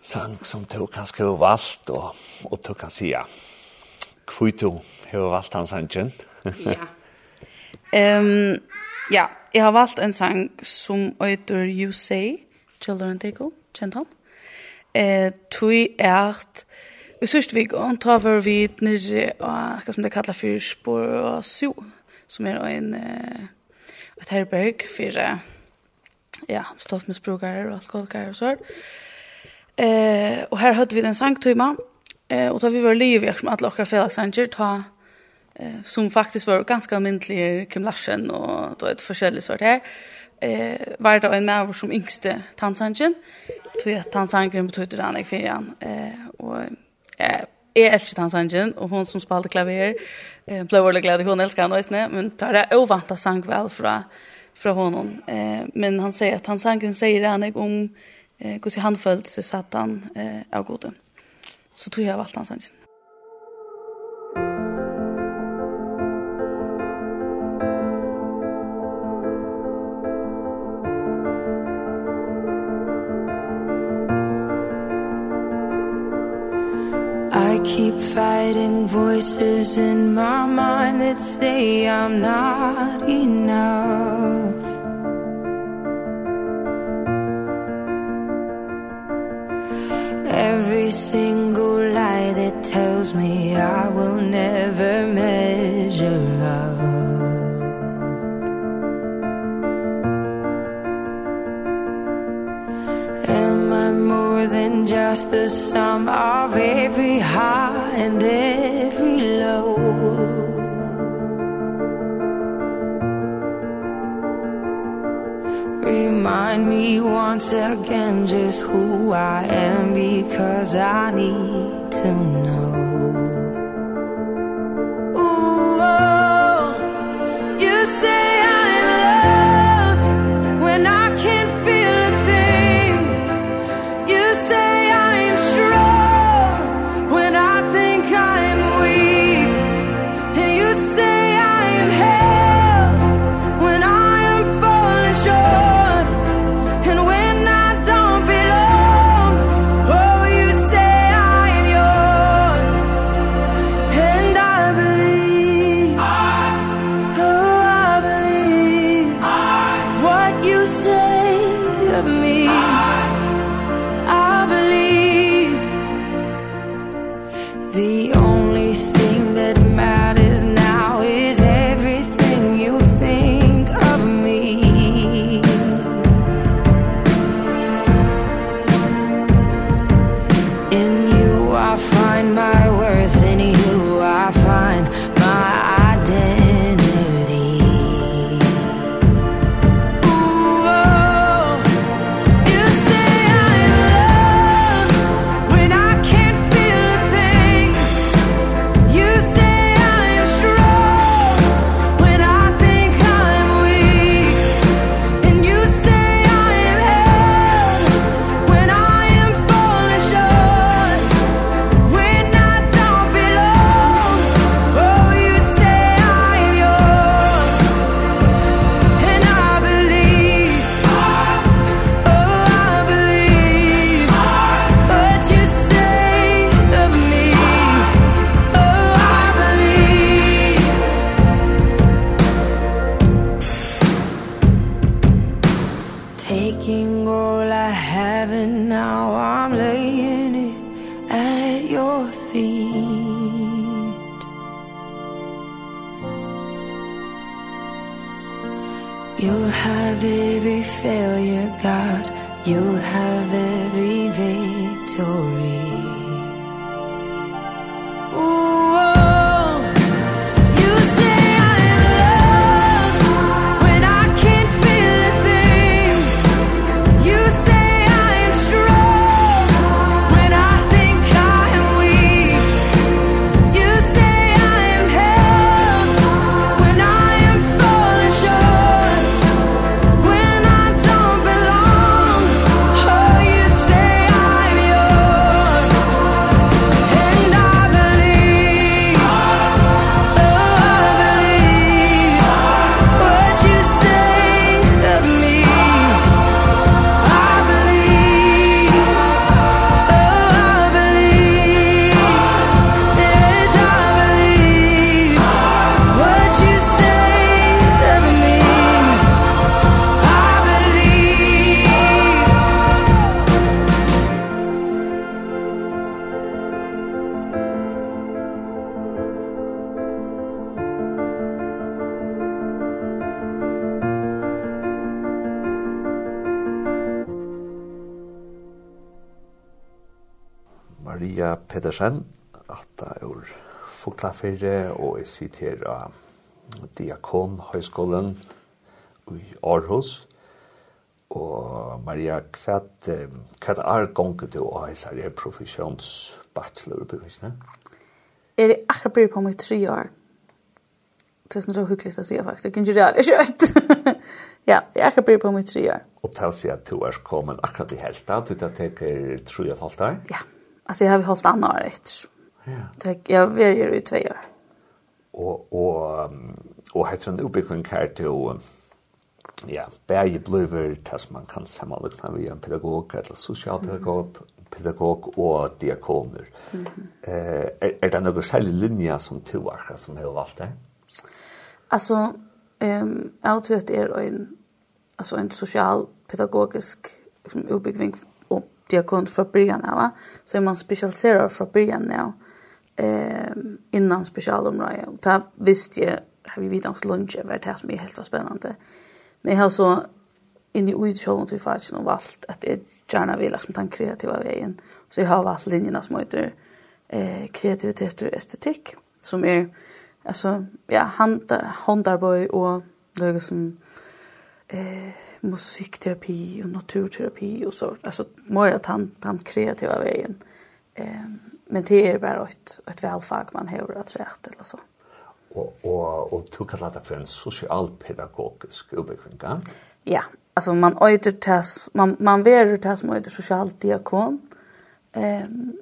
sang som du kanskje har valgt, og, og du kan si ja kvito har valgt hans sangen. ja. Ehm ja, jeg har valgt en sang som heter You Say, Children Tickle, kjent han. Eh, tui ert Vi sørst vi går, han tar vi vidt nirri, og hva som det kallar for spår og su, som er en et herberg for ja, stoffmisbrukare og alkoholkare og sånt. Eh, og her hadde vi den sangtøyma, Eh och då vi var liv jag som alla våra Sanchez ta eh som faktiskt var ganska myndliga Kim Larsen och då ett förskällig sort här. Eh var det en människa som yngste Tansanchen. tror jag på betyder han jag för han eh och eh är älskar tansangen och hon som spelade klaver eh blev väldigt glad hon älskar han nu men tar det ovanta sang väl från från honom. Eh men han säger att tansangen säger han om eh hur han följde sig satan eh av goden Så tror jag valt hans sangen. I keep fighting voices in my mind that say I'm not enough Every single lie that tells me I will never measure up. Am I more than just the sum of every high and every remind me once again just who I am because I need to know. Pedersen, at det er ur Foklafyrre, og jeg sitter av Diakon Høyskolen i Aarhus. Og Maria, hva er det gongen du i hans profesjonsbachelor på Jeg er det akkurat bryr på meg tre år. Det er sånn så hyggelig å si faktisk. Det kan ikke det kjøtt. Ja, jeg er akkurat bryr på meg tre år. Og til å si at du er kommet akkurat i helta, du tar teker tre og et halvt år? Ja. Ja. Alltså jag har hållit andra rätt. Ja. Det Jag vill i två år. Och, och, och heter en uppbyggning här till ja, bæði blöver tas man kan samma lukta vi en pedagog eller sosialpedagog pedagog och diakoner. Mm -hmm. eh, är, är det några særlig linja som du har som har valt det? ehm um, jeg tror at det är en, alltså en socialpedagogisk liksom, utbygging duktig och kund från början va? Så är man specialiserad från början av. eh innan specialområde och ta visste jag har vi vid oss lunch var det som är helt var spännande men jag har så in i utshowen till fast och valt att det gärna vill liksom den kreativa vägen så jag har valt linjerna som heter eh kreativitet och estetik som är alltså ja hand handarboy och något som eh musikterapi och naturterapi och så alltså mer att han han kreativa vägen. Ehm men det är bara ett ett välfag man har att säga eller så. Och och och tog kallar det för en socialpedagogisk utbildning. Ja, ja alltså man öter tas man man ver tas som öter socialdiakon. Ehm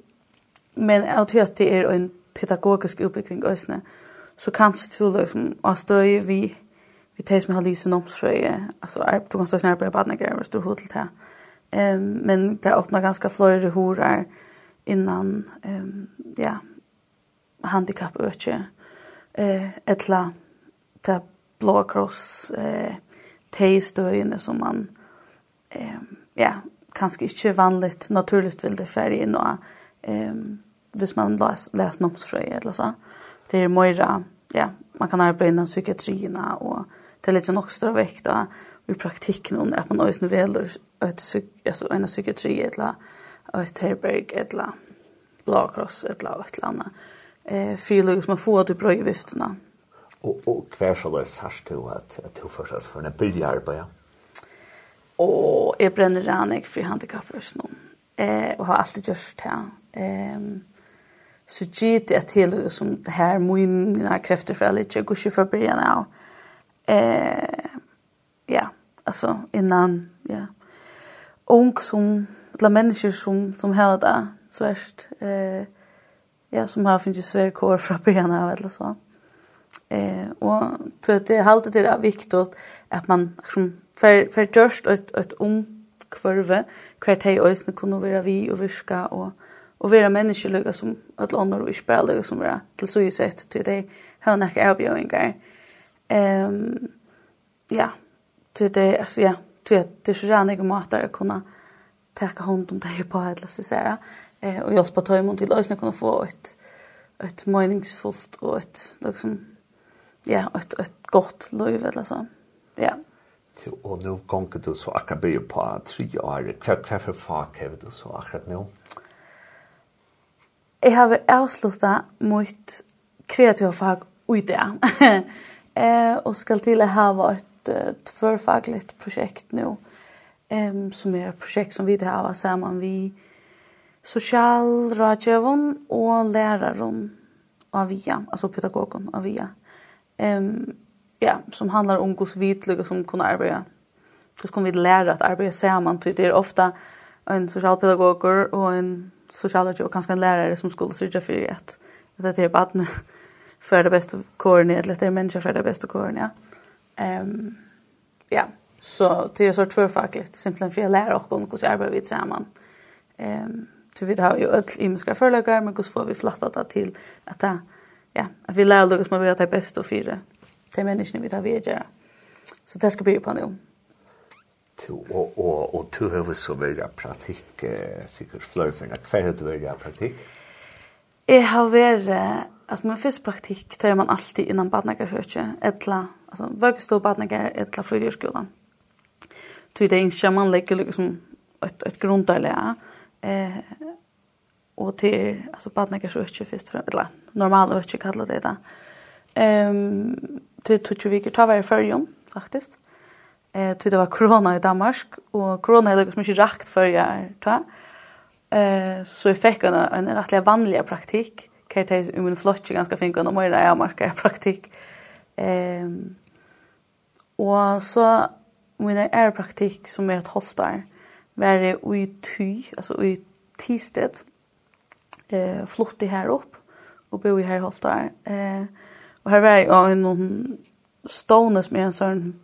men att det är en pedagogisk utbildning också. så kanske du liksom att stöja vi vi tar som har lysen om så är alltså är på ganska snart på badna grejer och stor hotell här. Ehm men det öppnar ganska flöjre horar innan ehm ja handicap öke eh etla ta blå cross eh tejstöjen som man ehm ja kanske inte vanligt naturligt vill det färg in och ehm hvis man läser läs nomsfrö eller så. Det är er mera ja, man kan arbeta inom psykiatrierna och det ligger nok større vekt da, i praktikken om at man også väl et, altså, en psykiatri eller et herberg eller blåkross eller et eller annet. Eh, Fyrløg som man får til brøyviftene. Og, og hver så det sørst til at, at du fortsatt for en billig arbeid? Ja? Og jeg brenner an jeg for handikappersen. Eh, og har alltid gjort det. Ehm så gitt jeg til som det her mine krefter for alle ikke går ikke för begynnelsen av eh ja, alltså innan ja. Ung som alla människor som som har det så värst eh ja, som har funnits svär kor från början av eller så. Eh och så det är alltid det är viktigt att man liksom för för just ett ett ung kvarve kvart hej ösn kunna vara vi och viska och och vara människor som att andra och spela som vara till så ju sett till det har några erbjudningar. Eh Ehm ja, det det alltså ja, det det så gärna jag matar att kunna ta hand om det här på alla så säga. Eh och hjälpa tajmon till att kunna få ett ett meningsfullt och ett liksom ja, ett ett gott liv eller så. Ja. Så och nu gånger du så akabir på tre år. Kvar kvar för fak har du så akkurat nu. Jeg har avsluttet mot kreativa fag ut det. Eh, och ska till att ha ett tvärfagligt projekt nu. Ehm som är ett projekt som vi det har samman vi social rådgivon och läraren avia, alltså pedagogen avia. Ehm ja, som handlar om hur vi som kunna arbeta. Hur ska vi lära att arbeta samman? Det är ofta en socialpedagoger och en socialrådgivare och kanske en lärare som skulle sörja för att det är barnet för det bästa kåren i eller det är människa för det bästa kåren ja. Ehm um, ja, så det är så tvärfackligt simpelt för jag lär och hur vi arbeta vi tillsammans. Ehm um, så vi har ju ett imiska förläggare men hur får vi flattat det till att det ja, att vi lär oss man vill att det är bäst och fyra. Det är människan vi tar vidare. Så det ska bli på nu. To, og, og, og to høver så veldig praktikk, eh, sikkert flørferne. Hver har du veldig praktikk? Jeg har vært Alltså man finns praktik tar man alltid innan barnakyrkje eller alltså vågstå barnakyrkje eller fritidsskolan. Tui det inte man lägger liksom ett ett grundläggande eh och till alltså barnakyrkje först för eller normalt kyrkje kallar det där. Ehm till tutju veckor tar varje förjon faktiskt. Eh tui det var corona i Danmark och corona är det mycket rakt för jag ta. Eh så jag fick en en rättliga vanliga praktik kan ta i min flotch ganska fint och mer är marka praktik. Ehm och så min är praktik som är ett hostar. Var det i ty, alltså i tistet. Eh flott i här upp och bo i här hostar. Eh och här var jag en någon stone som är en sån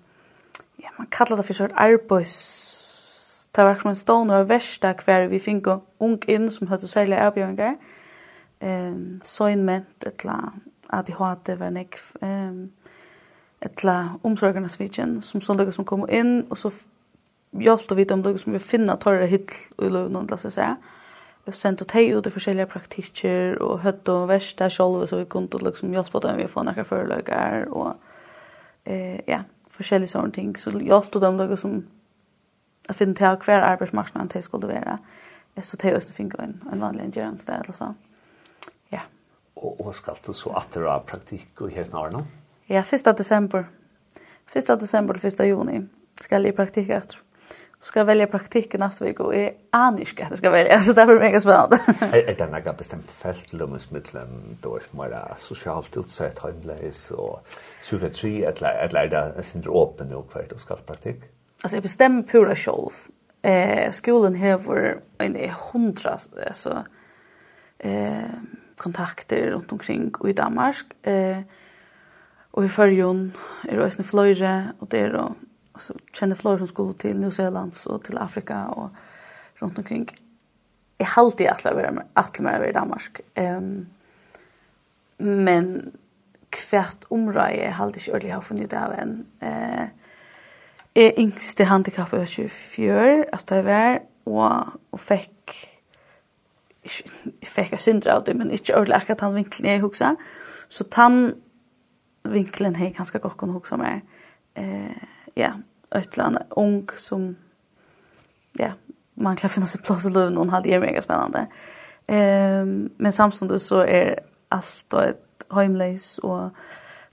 ja man kallar det för sån arbets Det var som en stående av versta hver vi finko ung inn som høyde særlig avbjøringar ehm soinment etla ADHD var nek ehm etla omsorgarna svitchen som så lukkar som kom inn og så hjelpte vi dem lukkar som vi finna torra hill og lov la lasse se. Vi sendte teg ut i forskjellige praktikker og høtt og verste der sjolv så vi kunne liksom hjelpe dem vi få nekka foreløkker og eh, ja, forskjellige sånne ting. Så hjelpte dem lukkar som jeg finner til hver arbeidsmarknaden til skulle være så teg også finne en, en vanlig en sted eller sånn Og, og skal du så atter av praktikk og helt nå? Ja, 1. desember. 1. desember til 1. juni skal jeg praktikk etter. Så skal jeg velge praktikk neste vik, og jeg aner ikke at jeg skal velge, så det blir mega spennende. er, er det noe bestemt felt lømmesmiddelen, da er det mer sosialt utsett, handleis og psykiatri, eller er det sindre åpen og hver du skal praktikk? Altså, jeg bestemmer pura sjolv. Eh, skolen hever en hundra, altså, eh, kontakter runt omkring i Danmark. Eh, och i förjon är det också fløyre, och det är då alltså kjenner fløyre som skulle till New Zealand och till Afrika och runt omkring. Jag har alltid atlet mer å være i Danmark. Um, men kvärt område är har alltid ikke ordentlig har funnet av en. Eh, jeg yngste handikapp var 24, altså det var, och och jeg fikk jeg syndra av det, men ikke ordentlig akkurat han vinklen jeg huksa. Så tann vinklen hei ganske godt kunne huksa mer. Eh, ja, et eller annet ung som, ja, man kan finne seg plass i løven, og det er mega spennende. Eh, men samtidig så er alt og et heimleis og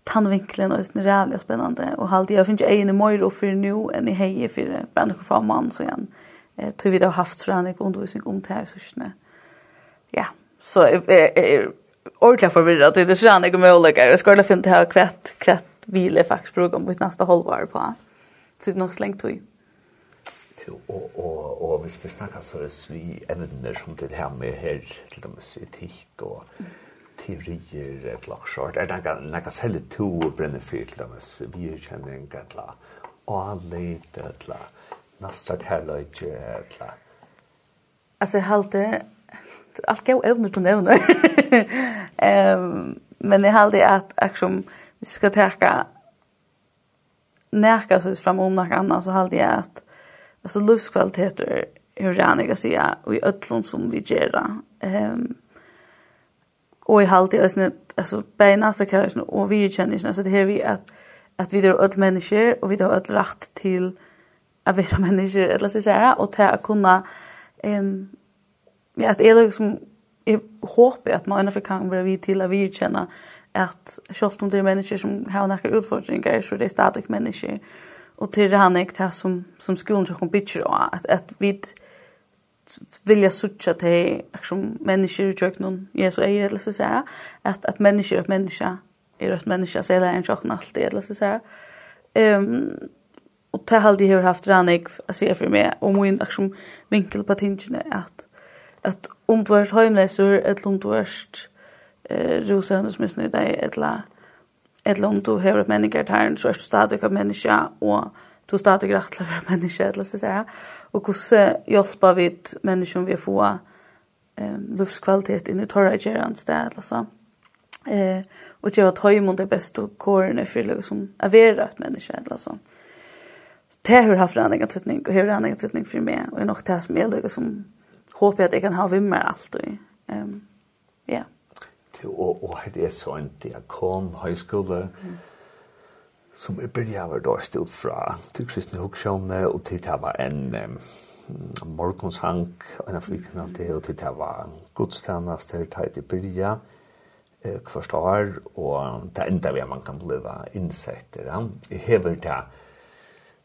tannvinklen og sånn rævlig spennende. Og halde jeg finner ikke egen i møyre opp for nå enn i heie for bare noen få mann, så igjen. Eh, tror vi da haft, tror jeg, undervisning om det her, så skjønner jeg ja, så jeg er ordentlig forvirret. Det er sånn jeg kommer olika. Jeg skal finne her kvett, kvett hvile faktisk bruker mitt neste halvår på. Så det er nok slengt tog. Og, og, og hvis vi snakker så er det svi evner som det her med her, til og etikk og teorier et lag short. Er det noe selv to brenner fyrt til og med virkjenning et eller annet, lag, avleit et eller lag, nastra kærløyde et eller annet. Altså, jeg halte allt allt gå evner till evner. Ehm men det hade att action vi ska täcka närka så fram om något annat så hade jag att alltså livskvalitet är hur jag kan säga och i öllum som vi gör. Ehm och i halt i ösnet alltså bena så kan jag och vi känner ju alltså det här vi att att vi är öll människor och vi har öll rätt till att vara människor eller så säga och till att kunna ehm ja, at jeg liksom, jeg håper at man innenfor kan være vi til å virkjenne at selv om det er mennesker som har noen utfordringer, så det er stadig mennesker. Og til det han ikke det som, som skolen som bygger av, at, at vi vilja sucha til som mennesker i kjøkkenen, Jesu är det så säga att att människor och människa är et människa så är det en chock alltid, eller så säga ehm och det har alltid haft ranig att se för mig och min aksjon vinkel på tingen att at om du er heimleisur, eller om du er eh, rusende som er deg, eller, eller om du har et menneske her, så er du stadig av menneske, og du er stadig rett til å være menneske, eller så sier jeg. Og hvordan hjelper vi mennesker vi får eh, livskvalitet inn i torre gjerende sted, eller så. Eh, og gjøre at høymund er best og kårene for liksom, å være et menneske, eller så. Så det har haft en egen tøtning, og har en egen tøtning for meg, og er nok det som er liksom, som håper jag att jag kan ha vimmer allt. Ehm um, ja. Yeah. Till och det er så en diakon høyskole, mm. som är börjar da stod fra til kristna högskolan og til det var en um, morgonsank en av afrikna det og til det var godstjenest gudstjänster tajt i börja eh hver år, og det enda vi man kan bli innsett. Ja. Jeg hever det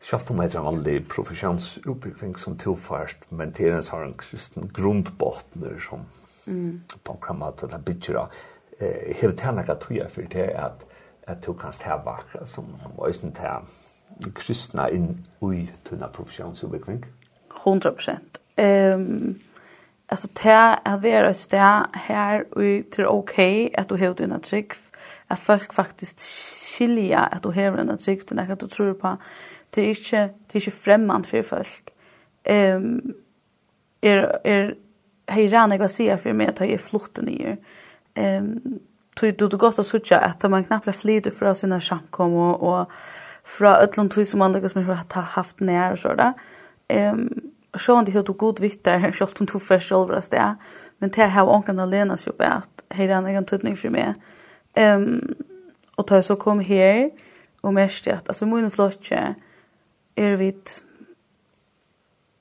Sjalt om heter en veldig profesjonsutbygging som tilfærst, men til en sånn kristen grundbottner som mm. på en kammat det bytter av. Eh, Hevet til noe tog jeg for det at at du kan stå bakra som øyne til kristne inn ui tunna profesjonsutbygging. 100 prosent. Um, altså, til at vi er et sted her ui til ok at du har unna trygg, at folk faktisk skilja at du har unna trygg, til at du tror på det er ikke, det er ikke fremmant for folk. Um, er, er, hei rann eg å si for meg at jeg er flott nye. Um, tog du det godt å sutja at man knappt flyter fra sina sjankom og, og fra ötlund tog som man lykkes med har haft nær og sådär. Um, sjåan det du god vittar, sjålt om du för själva det. Men det här ånkan alena så på at hej den egen tutning för mig. Ehm um, och tar så kom her, och mest att alltså mun flotje, er vit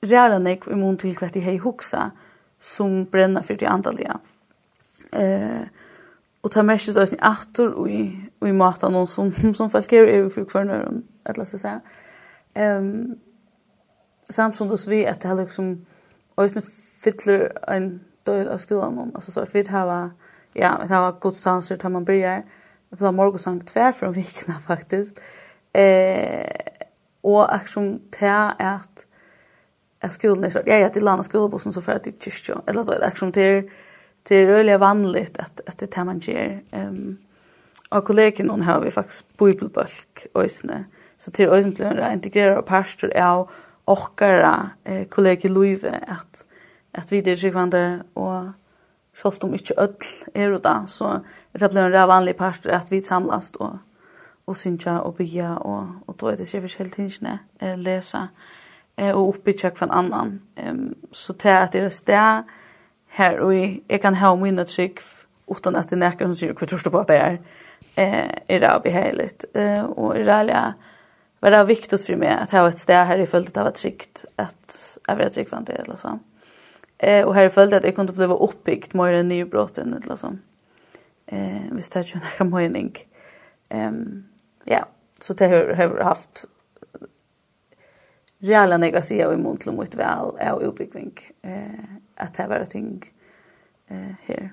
ræra nek i mun til kvætti hei hugsa som brenna fyrir det andaliga. Eh, og ta merkje det òsni aftur ui, ui mata noen som, som folk er i fyrir kvar nøyren, et la seg seg. Um, samstundes vi at det er liksom òsni fyller en døyl av skolan noen, altså så at vi hava, ja, vi hava godstanser til man bryr, vi hava morgosang tver for om vikna faktisk. Eh, Og akkurat til at at skolan är så ja ja till landa skolbussen så för att det just ju eller då det till till rörliga vanligt att att det tar man ger. Ehm och kollegan hon har vi faktiskt bibelbulk ösne så till ösne blir det integrera och pastor är ochkara eh, kollega Louise att att vi det skrivande och Sjolst om ikke ødel er det så det blir en vanlig pastor at vi samlas og og synja og byggja og, og då er det ikke helt tingene eh, lesa eh, og från annan. Ehm så det at det er sted her og jeg kan ha mine trygg utan at det er som sier kvar tror på at det er eh, er det beheiligt eh, og er det var det viktigt för mig att ha ett ställe här i följt av ett skikt att jag vet inte vad det är så. Eh och här i följt att jag kunde bli uppbyggt mer än nybrotten eller så. Eh visst det är ju en mening. Ehm ja, så det har haft reala nega sia og imot til mot vel av utbyggving eh, at det var ting eh, her.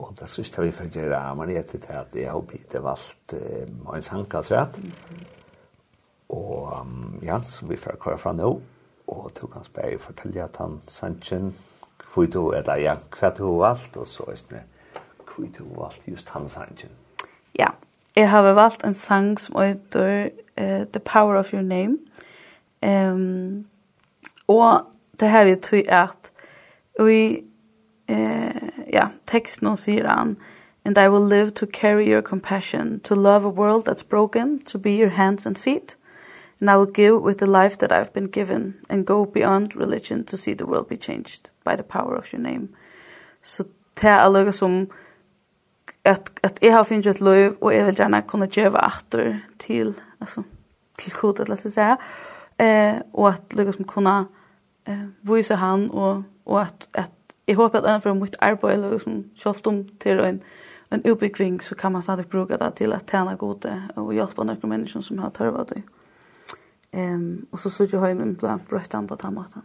Og det synes jeg vi får gjøre Maria til at jeg har blitt valgt eh, en sangkalsrett og um, ja, som vi får kvar fra nå og tog hans bare fortelle at han sannsyn hvor du er ja, hva du har valgt og så er det hvor du har valgt just han sannsyn. Ja, Jeg har valgt en sang som heter uh, The Power of Your Name. Um, og det her vi tror at vi, uh, ja, teksten nå sier han, And I will live to carry your compassion, to love a world that's broken, to be your hands and feet. And I will give with the life that I've been given and go beyond religion to see the world be changed by the power of your name. Så det er alle som att att jag har finnet et och og jeg vil gjerne kunne gjøre atter til, altså, til kodet, la oss si, eh, og at liksom kunne eh, vise han, og, att at, at jeg håper at ennfor mitt arbeid, liksom, selv om til en, en utbyggving, så kan man stadig bruka det til at tjene gode, og hjelpe noen mennesker som har tørvet det. Ehm och så så jag har ju hjemme med brøttene på den måten.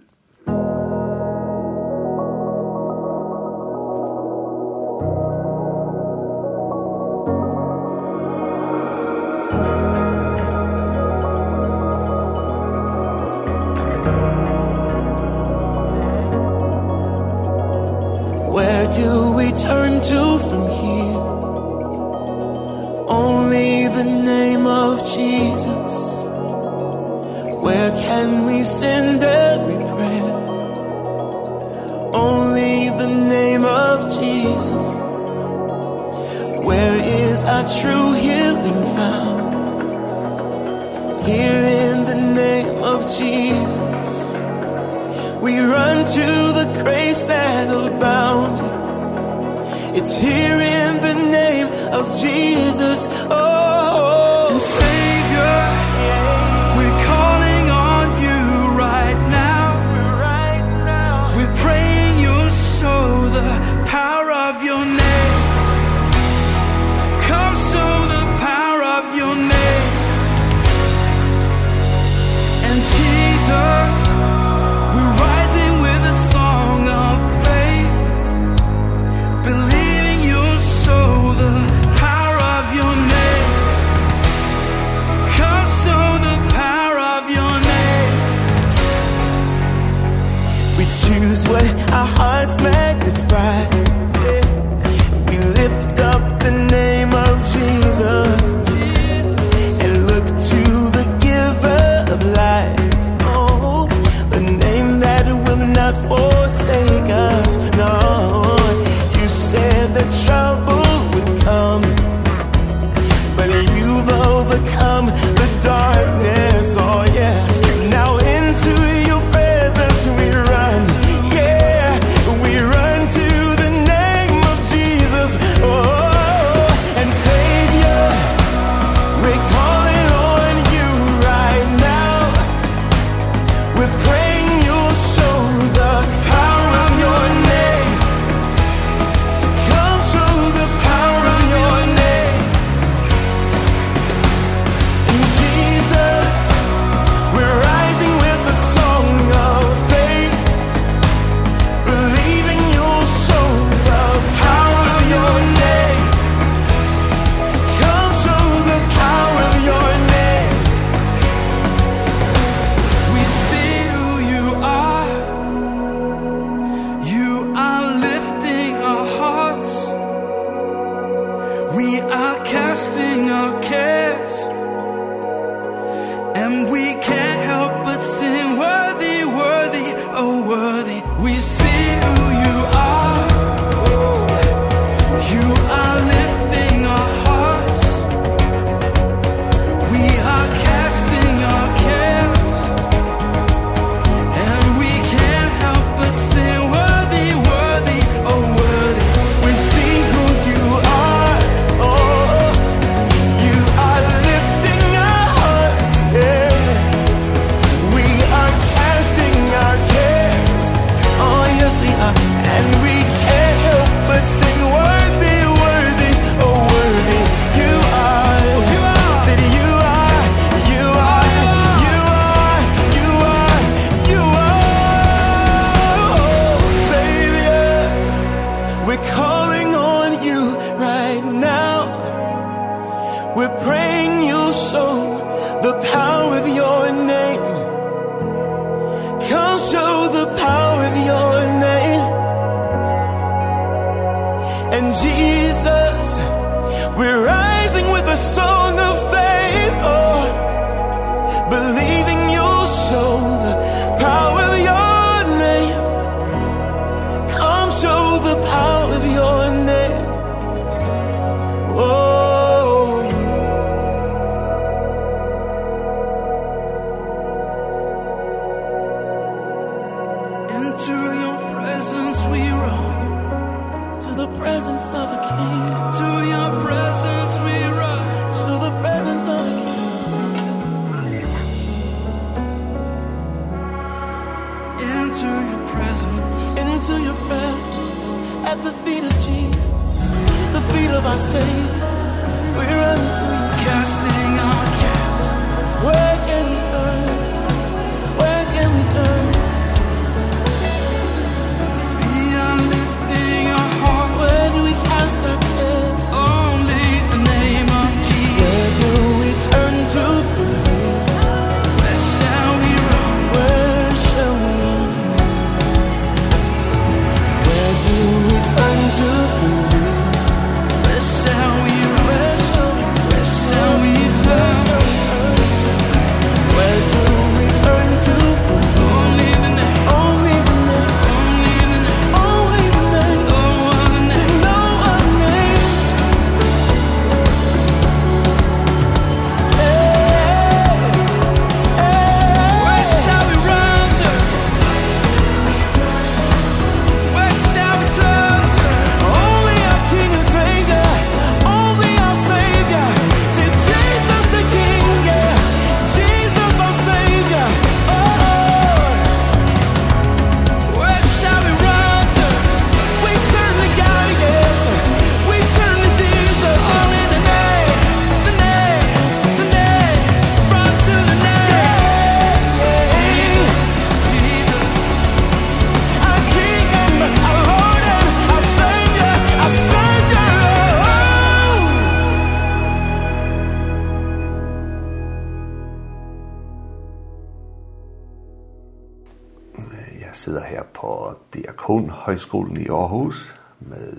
Handelshøjskolen i Aarhus med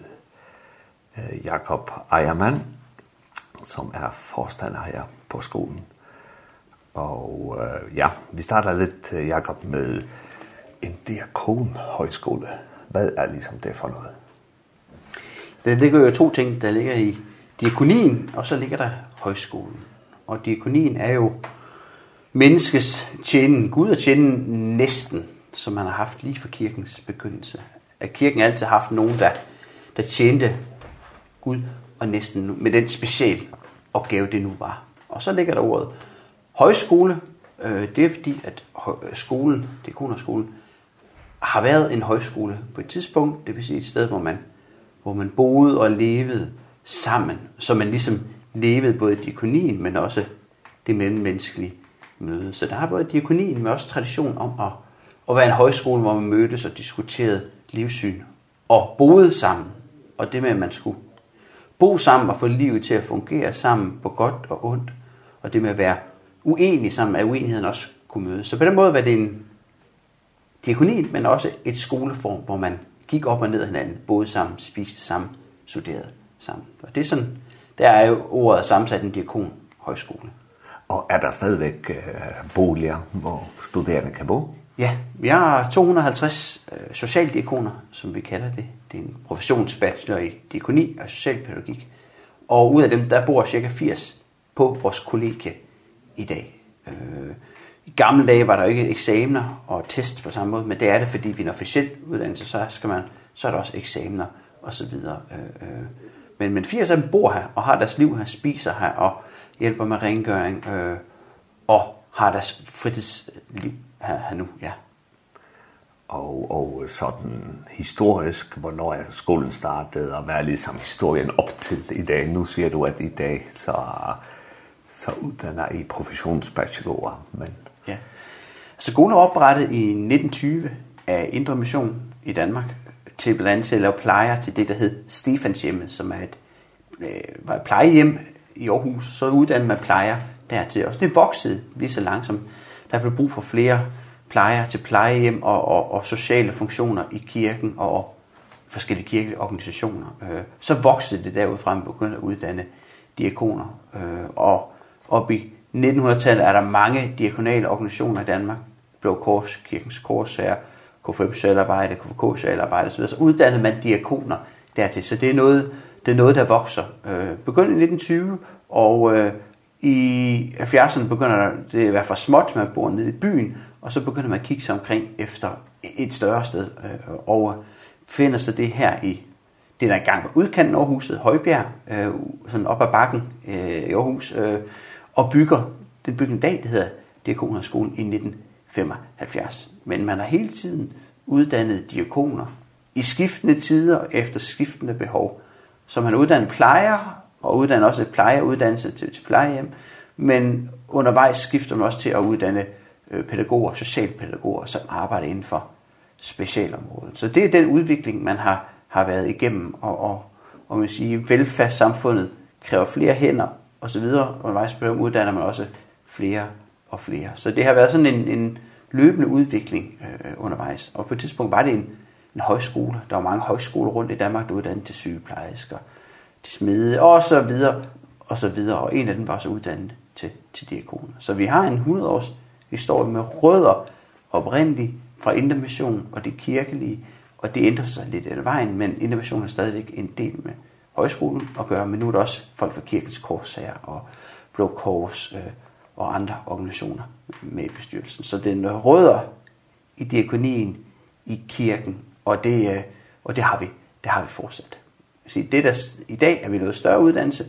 øh, Jakob Ejermann, som er forstander her på skolen. Og øh, ja, vi starter lidt, Jakob, med en diakonhøjskole. Hvad er ligesom det for noget? Der ligger jo to ting. Der ligger i diakonien, og så ligger der højskolen. Og diakonien er jo menneskets tjenen, Gud og tjenen næsten, som man har haft lige fra kirkens begyndelse at kirken altid har haft nogen, der, der tjente Gud og næsten med den specielle opgave, det nu var. Og så ligger der ordet højskole. Øh, det er fordi, at skolen, det er skolen, har været en højskole på et tidspunkt. Det vil sige et sted, hvor man, hvor man boede og levede sammen. Så man ligesom levede både diakonien, men også det mellemmenneskelige møde. Så der har både diakonien, men også tradition om at, at være en højskole, hvor man mødtes og diskuterede livssyn og boede sammen, og det med, at man skulle bo sammen og få livet til at fungere sammen på godt og ondt, og det med at være uenig sammen, at uenigheden også kunne mødes. Så på den måde var det en diakoni, men også et skoleform, hvor man gik op og ned af hinanden, boede sammen, spiste sammen, studerede sammen. Og det er sådan, der er jo ordet sammensat en diakon højskole. Og er der stadigvæk øh, boliger, hvor studerende kan bo? Ja, vi har 250 øh, socialdiakoner, som vi kalder det. Det er en professionsbachelor i diakoni og socialpædagogik. Og ud af dem, der bor cirka 80 på vores kollegie i dag. Øh, I gamle dage var der ikke eksamener og test på samme måde, men det er det, fordi vi er en officiel uddannelse, så, skal man, så er der også eksamener og så videre. Øh, øh. Men, men 80 af dem bor her og har deres liv her, spiser her og hjælper med rengøring øh, og har deres fritidsliv her, her nu, ja. Og, og sådan historisk, hvornår skolen startet, og hvad er ligesom historien op til i dag. Nu siger du, at i dag, så, så uddanner I professionsbachelorer. Men... Ja. Så skolen er oprettet i 1920 af Indre Mission i Danmark, til blandt andet til at lave plejer til det, der hed Stefans hjemme, som er et, øh, var et plejehjem i Aarhus, så uddannede man plejer dertil. Og det voksede lige så langsomt. Der blev brug for flere plejer til plejehjem og, og, og sociale funktioner i kirken og forskellige kirkelige organisationer. Øh, så voksede det derudfra, man begyndte at uddanne diakoner. Øh, og op i 1900-tallet er der mange diakonale organisationer i Danmark. Blå Kors, Kirkens Korsager, KFM Sjælarbejde, KFK Sjælarbejde osv. Så uddannede man diakoner dertil. Så det er noget, det er noget der vokser. Øh, begyndte i 1920, og øh, i 70'erne begynder det at i hvert fald småt, man bor nede i byen, og så begynder man at kigge sig omkring efter et større sted øh, over. Finder sig det her i det, der engang var udkanten af Aarhuset, Højbjerg, øh, sådan op ad bakken øh, i Aarhus, øh, og bygger den bygning dag, det hedder Diakonerskolen i 1975. Men man har hele tiden uddannet diakoner i skiftende tider efter skiftende behov. Så man uddannet plejer og uddanner også plejeuddannelse til, til plejehjem, men undervejs skifter man også til at uddanne pædagoger, socialpædagoger, som arbejder inden for specialområdet. Så det er den udvikling, man har, har været igennem, og, og, og man siger, velfærdssamfundet kræver flere hænder og så videre, og undervejs uddanner man også flere og flere. Så det har været sådan en, en løbende udvikling øh, undervejs. Og på et tidspunkt var det en, en højskole. Der var mange højskoler rundt i Danmark, der uddannede til sygeplejersker, til smede og så videre og så videre. Og en af dem var så uddannet til, til diakoner. Så vi har en 100 års historie med rødder oprindeligt fra intermission og det kirkelige, og det ændrer sig lidt af vejen, men intermission er stadigvæk en del med højskolen at gøre, men nu er der også folk fra kirkens korsherre og Blå Kors øh, og andre organisationer med i bestyrelsen. Så den rødder i diakonien i kirken, og det, øh, og det har vi, det har vi fortsat. Så det der, i dag er vi noget større uddannelse,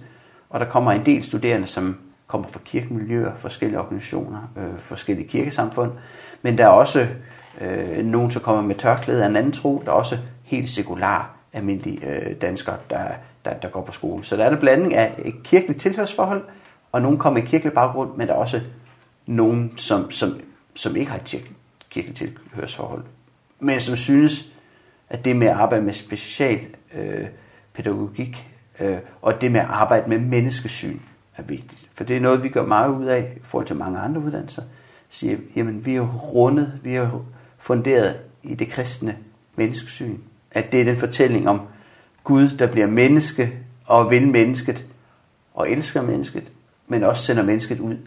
og der kommer en del studerende, som kommer fra kirkemiljøer, forskellige organisationer, øh, forskellige kirkesamfund, men der er også øh, nogen, som kommer med tørklæde af en anden tro, der er også helt sekular almindelige øh, danskere, der, der, der går på skole. Så der er en blanding af et kirkeligt tilhørsforhold, og nogen kommer i kirkelig baggrund, men der er også nogen, som, som, som ikke har et kirkeligt tilhørsforhold, men som synes, at det med at arbejde med special øh, pædagogik, øh, og det med at arbejde med menneskesyn er vigtigt. For det er noget, vi gør meget ud af i forhold til mange andre uddannelser. Siger, jamen vi er rundet, vi er funderet i det kristne menneskesyn. At det er den fortælling om Gud, der bliver menneske og vil mennesket og elsker mennesket, men også sender mennesket ud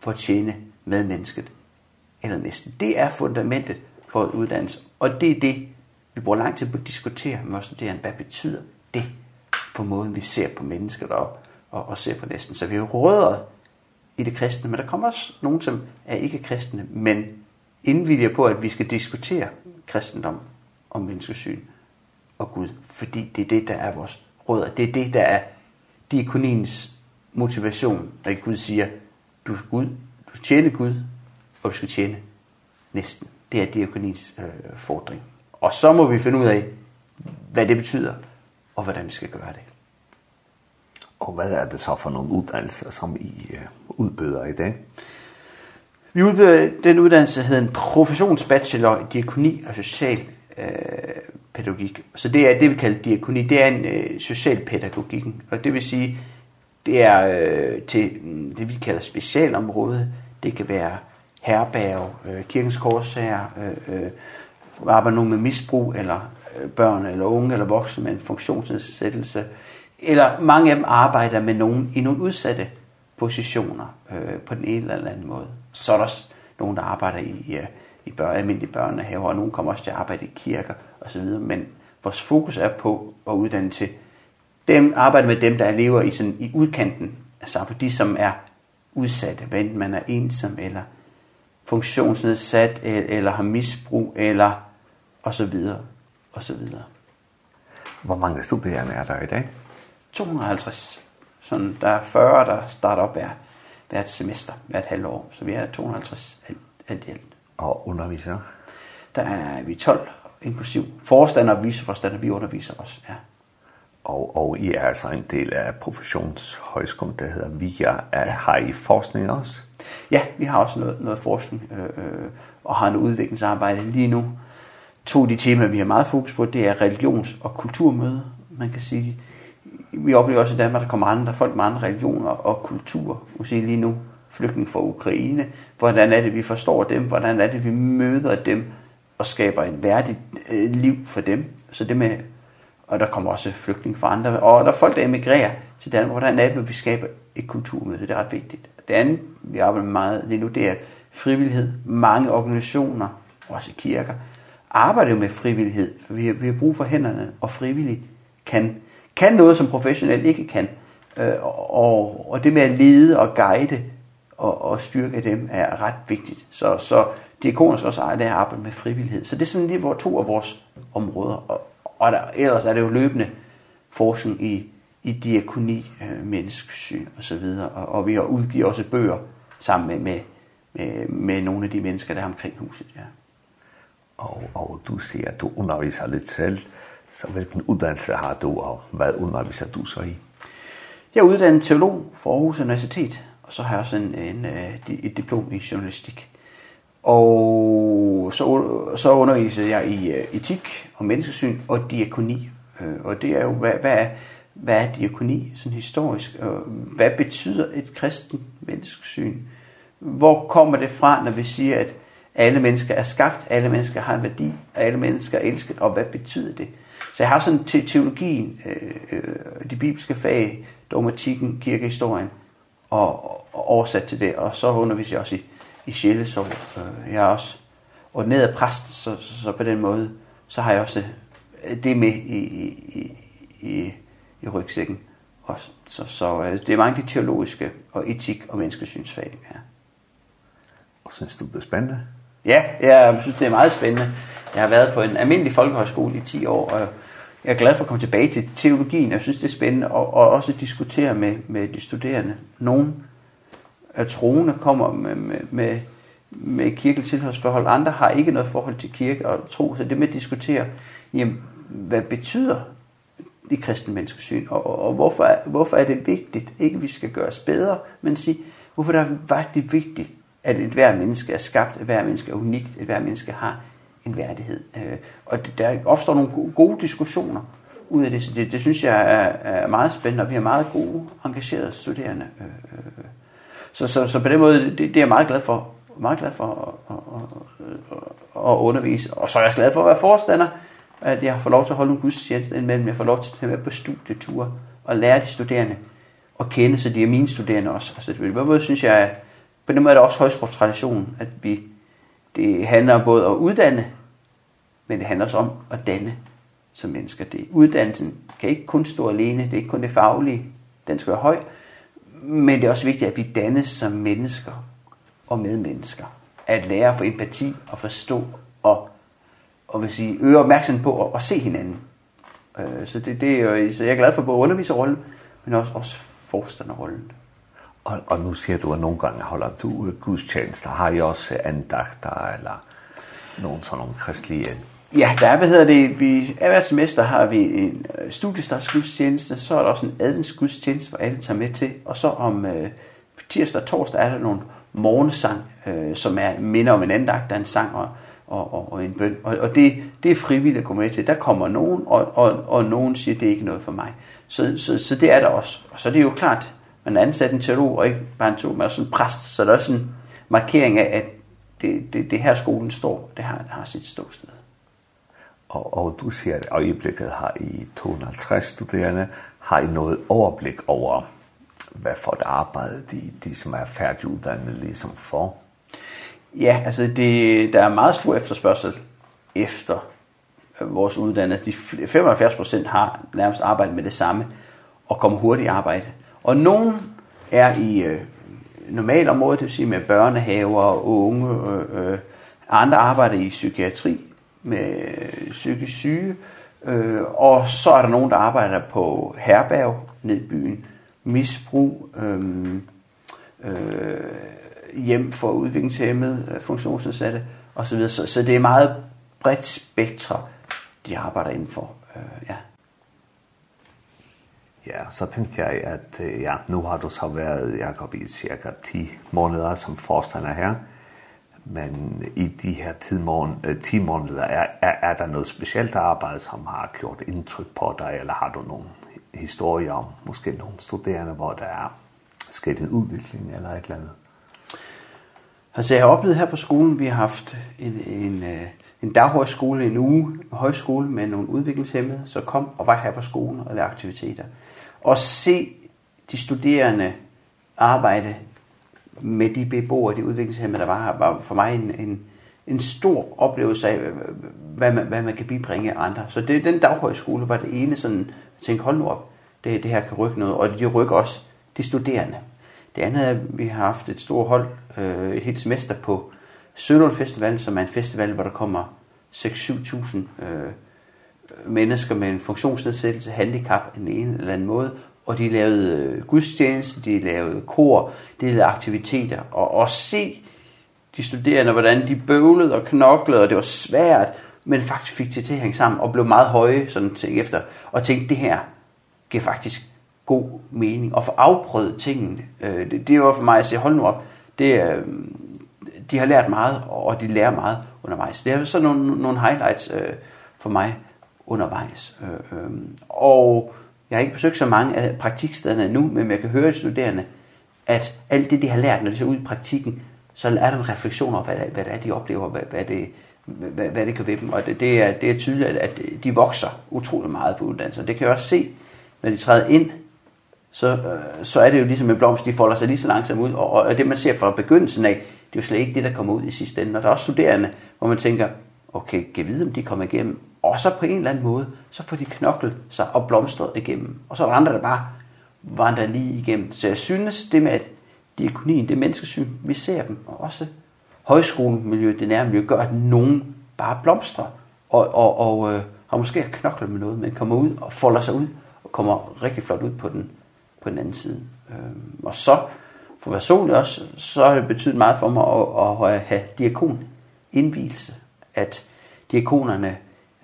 for at tjene med mennesket eller næsten. Det er fundamentet for uddannelse, og det er det, vi bruger lang tid på at diskutere med vores studerende. Hvad betyder det? på måden, vi ser på mennesket og, og, og ser på næsten. Så vi er rødder i det kristne, men der kommer også nogen, som er ikke kristne, men indviljer på, at vi skal diskutere kristendom og menneskesyn og Gud, fordi det er det, der er vores rødder. Det er det, der er diakonins motivation, når Gud siger, du skal, Gud, du skal tjene Gud, og du skal tjene næsten. Det er diakonins øh, fordring. Og så må vi finde ud af, hvad det betyder og hvordan vi skal gøre det. Og hvad er det så for nogle uddannelser, som I udbyder i dag? Vi udbyder den uddannelse, der hedder en professionsbachelor i diakoni og social øh, pædagogik. Så det er det, vi kalder diakoni. Det er en øh, socialpædagogik. og det vil sige, det er øh, til det, vi kalder specialområde. Det kan være herberg, øh, kirkens korsager, øh, øh, arbejder nogen med misbrug eller børn eller unge eller voksne med en funktionsnedsættelse, eller mange af dem arbejder med nogen i nogle udsatte positioner øh, på den ene eller anden måde. Så er der også nogen, der arbejder i, øh, i børn, almindelige børnehaver, og nogen kommer også til at arbejde i kirker osv., men vores fokus er på at uddanne til dem, arbejde med dem, der lever i, sådan, i udkanten af samfundet, de som er udsatte, hvad enten man er ensom eller funktionsnedsat, eller, eller har misbrug, eller og så videre og så videre. Hvor mange studerende er der i dag? 250. Så der er 40, der starter op hver, hvert semester, hvert halvår. Så vi er 250 alt, alt i alt. Og underviser? Der er vi 12, inklusiv forstander og viceforstander. Vi underviser også, ja. Og, og I er altså en del af professionshøjskolen, der hedder VIA. Er, har I forskning også? Ja, vi har også noget, noget forskning øh, og har en udviklingsarbejde lige nu to af de temaer, vi har meget fokus på, det er religions- og kulturmøde. Man kan sige, vi oplever også i Danmark, der kommer andre folk med andre religioner og kulturer. Vi sige lige nu, flygtning fra Ukraine. Hvordan er det, vi forstår dem? Hvordan er det, vi møder dem og skaber et værdigt øh, liv for dem? Så det med, og der kommer også flygtning fra andre. Og der er folk, der emigrerer til Danmark. Hvordan er det, vi skaber et kulturmøde? Det er ret vigtigt. Det andet, vi arbejder med meget lige nu, det er frivillighed. Mange organisationer, også kirker, arbejder jo med frivillighed. For vi har, vi har brug for hænderne, og frivillig kan, kan noget, som professionel ikke kan. Øh, og, og det med at lede og guide og, og styrke dem er ret vigtigt. Så, så diakoner skal også eje det her arbejde med frivillighed. Så det er sådan lige hvor to af vores områder. Og, og der, ellers er det jo løbende forskning i, i diakoni, øh, menneskesyn og så videre. Og, og vi har udgivet også bøger sammen med, med, med, med nogle af de mennesker, der er omkring huset. Ja og, og du siger, at du underviser lidt selv, så hvilken uddannelse har du, og hvad underviser du så i? Jeg er uddannet teolog for Aarhus Universitet, og så har jeg også en, en, et diplom i journalistik. Og så, så underviser jeg i etik og menneskesyn og diakoni. Og det er jo, hvad, hvad, er, hvad er diakoni sådan historisk? Og hvad betyder et kristen menneskesyn? Hvor kommer det fra, når vi siger, at Alle mennesker er skabt, alle mennesker har en værdi, alle mennesker er elsket, og hvad betyder det? Så jeg har sådan til teologien, øh, de bibelske fag, dogmatikken, kirkehistorien, og, og oversat til det. Og så underviser jeg også i, i sjælesorg. Jeg er også ordineret præst, så, så, så på den måde, så har jeg også det med i, i, i, i rygsækken. Og så, så det er mange de teologiske og etik og menneskesynsfag, ja. Og synes du det er spændende? Ja, jeg synes, det er meget spændende. Jeg har været på en almindelig folkehøjskole i 10 år, og jeg er glad for at komme tilbage til teologien. Jeg synes, det er spændende, og, og også diskutere med, med de studerende. Nogle af troende kommer med, med, med, med kirkeligt tilhørsforhold, andre har ikke noget forhold til kirke og tro, så det med at diskutere, jamen, hvad betyder det kristne menneskesyn, og, og, og hvorfor, er, hvorfor er det vigtigt? Ikke, at vi skal gøre os bedre, men sige, hvorfor er det faktisk vigtigt, at et hver menneske er skabt, et hver menneske er unikt, et hver menneske har en værdighed. Og det, der opstår nogle gode diskussioner ud af det, så det, det synes jeg er, er meget spændende, og vi har meget gode, engagerede studerende. Så, så, så på den måde, det, det er jeg meget glad for, meget glad for at, at, at, at undervise. Og så er jeg glad for at være forstander, at jeg får lov til at holde en gudstjeneste indimellem, jeg får lov til at tage med på studieture og lære de studerende at kende, så de er mine studerende også. Altså, det på den måde synes jeg, at på den måde er det også højskoletradition, at vi, det handler både om at uddanne, men det handler også om at danne som mennesker. Det, uddannelsen kan ikke kun stå alene, det er ikke kun det faglige, den skal være høj, men det er også vigtigt, at vi dannes som mennesker og medmennesker. At lære at få empati og forstå og, og vil sige, øge opmærksomheden på at, at se hinanden. Øh, så, det, det er jo, så jeg er glad for både underviserrollen, men også, også forstanderrollen. Og, og nu siger du, at nogle gange holder du gudstjenester. Har I også andagter eller nogen sådan nogle kristelige? Ja, der er, hvad hedder det, vi, af hvert semester har vi en studiestartsgudstjeneste, så er der også en adventsgudstjeneste, hvor alle tager med til. Og så om øh, tirsdag og torsdag er der nogle morgensang, øh, som er minder om en andagt, der er en sang og, og, og, og en bøn. Og, og det, det er frivilligt at gå med til. Der kommer nogen, og, og, og nogen siger, det er ikke noget for mig. Så, så, så det er der også. Og så er det jo klart, men ansat en teolog og ikke bare en teolog, men også en præst, så der er også en markering af, at det, det, det her skolen står, det har, det har sit ståsted. Og, og du siger, at øjeblikket har I 250 studerende, har I noget overblik over, hvad for et arbejde de, de som er færdiguddannede ligesom får? Ja, altså det, der er meget stor efterspørgsel efter vores uddannede. De 75 har nærmest arbejdet med det samme og kommer hurtigt i arbejde. Og nogen er i øh, normal område, det vil sige med børnehaver og unge. Øh, øh, andre arbejder i psykiatri med psykisk syge. Øh, og så er der nogen, der arbejder på herberg ned i byen. Misbrug, øh, øh, hjem for udviklingshemmede, funktionsnedsatte og Så, så det er meget bredt spektre, de arbejder indenfor. Øh, ja. Ja, så tänkte jag at ja, nu har du så været, Jacob, i cirka 10 månader som forstander her. Men i de her 10 måneder, 10 måneder er, er, er der noget specielt arbejde, som har gjort indtryk på dig, eller har du nogle historier om måske nogle studerende, hvor der er sket en udvikling eller et eller andet? Altså jeg har oplevet her på skolen, vi har haft en, en, en daghøjskole en uge, en højskole med nogle udviklingshemmede, så kom og var her på skolen og lavede aktiviteter og se de studerende arbejde med de beboere, de udviklingshemmede, der var var for mig en, en, en stor oplevelse af, hvad man, hvad man kan bibringe andre. Så det, den daghøjskole var det ene sådan, jeg tænkte, hold nu op, det, det her kan rykke noget, og de rykker også de studerende. Det andet er, at vi har haft et stort hold, øh, et helt semester på Sølund Festival, som er en festival, hvor der kommer 6-7.000 øh, mennesker med en funktionsnedsættelse, handicap i den ene eller anden måde, og de lavede gudstjeneste, de lavede kor, de lavede aktiviteter, og at se de studerende, hvordan de bøvlede og knoklede, og det var svært, men faktisk fik det til at hænge sammen, og blev meget høje sådan ting efter, og tænkte, det her giver faktisk god mening, og få afprøvet tingene. Øh, det, det var for mig at sige, hold nu op, det, øh, de har lært meget, og de lærer meget undervejs. Det er så nogle, nogle highlights øh, for mig, undervejs. Øh, øh, og jeg har ikke besøgt så mange af praktikstederne endnu, men jeg kan høre studerende, at alt det, de har lært, når de så ud i praktikken, så er der en refleksion over, hvad, hvad det er, de oplever, hvad, hvad, det, hvad, hvad det kan ved dem. Og det, det, er, det er tydeligt, at de vokser utrolig meget på uddannelsen. Det kan jeg også se, når de træder ind, så, øh, så er det jo ligesom en blomst, de folder sig lige så langsomt ud. Og, og det, man ser fra begyndelsen af, det er jo slet ikke det, der kommer ud i sidste ende. Og der er også studerende, hvor man tænker, okay, kan vide, om de kommer igennem Og så på en eller anden måde, så får de knoklet sig og blomstret igennem. Og så er der andre, der bare vandrer lige igennem. Så jeg synes, det med, at diakonien, det menneskesyn, vi ser dem, og også højskolemiljøet, det nære miljø, gør, at nogen bare blomstrer og, og, og øh, har måske knoklet med noget, men kommer ud og folder sig ud og kommer rigtig flot ud på den, på den anden side. Øhm, og så for personligt også, så har det betydet meget for mig at, at have diakon indvielse, at diakonerne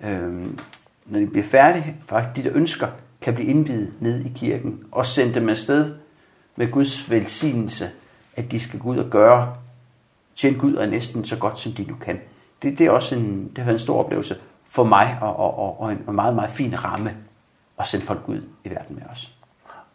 Øhm, når de bliver færdige, faktisk de der ønsker, kan blive indvidet ned i kirken og sende dem afsted med Guds velsignelse, at de skal gå ud og gøre, tjene Gud og næsten så godt, som de nu kan. Det, det er også en, det har en stor oplevelse for mig og, og, og, og en meget, meget fin ramme at sende folk ud i verden med os.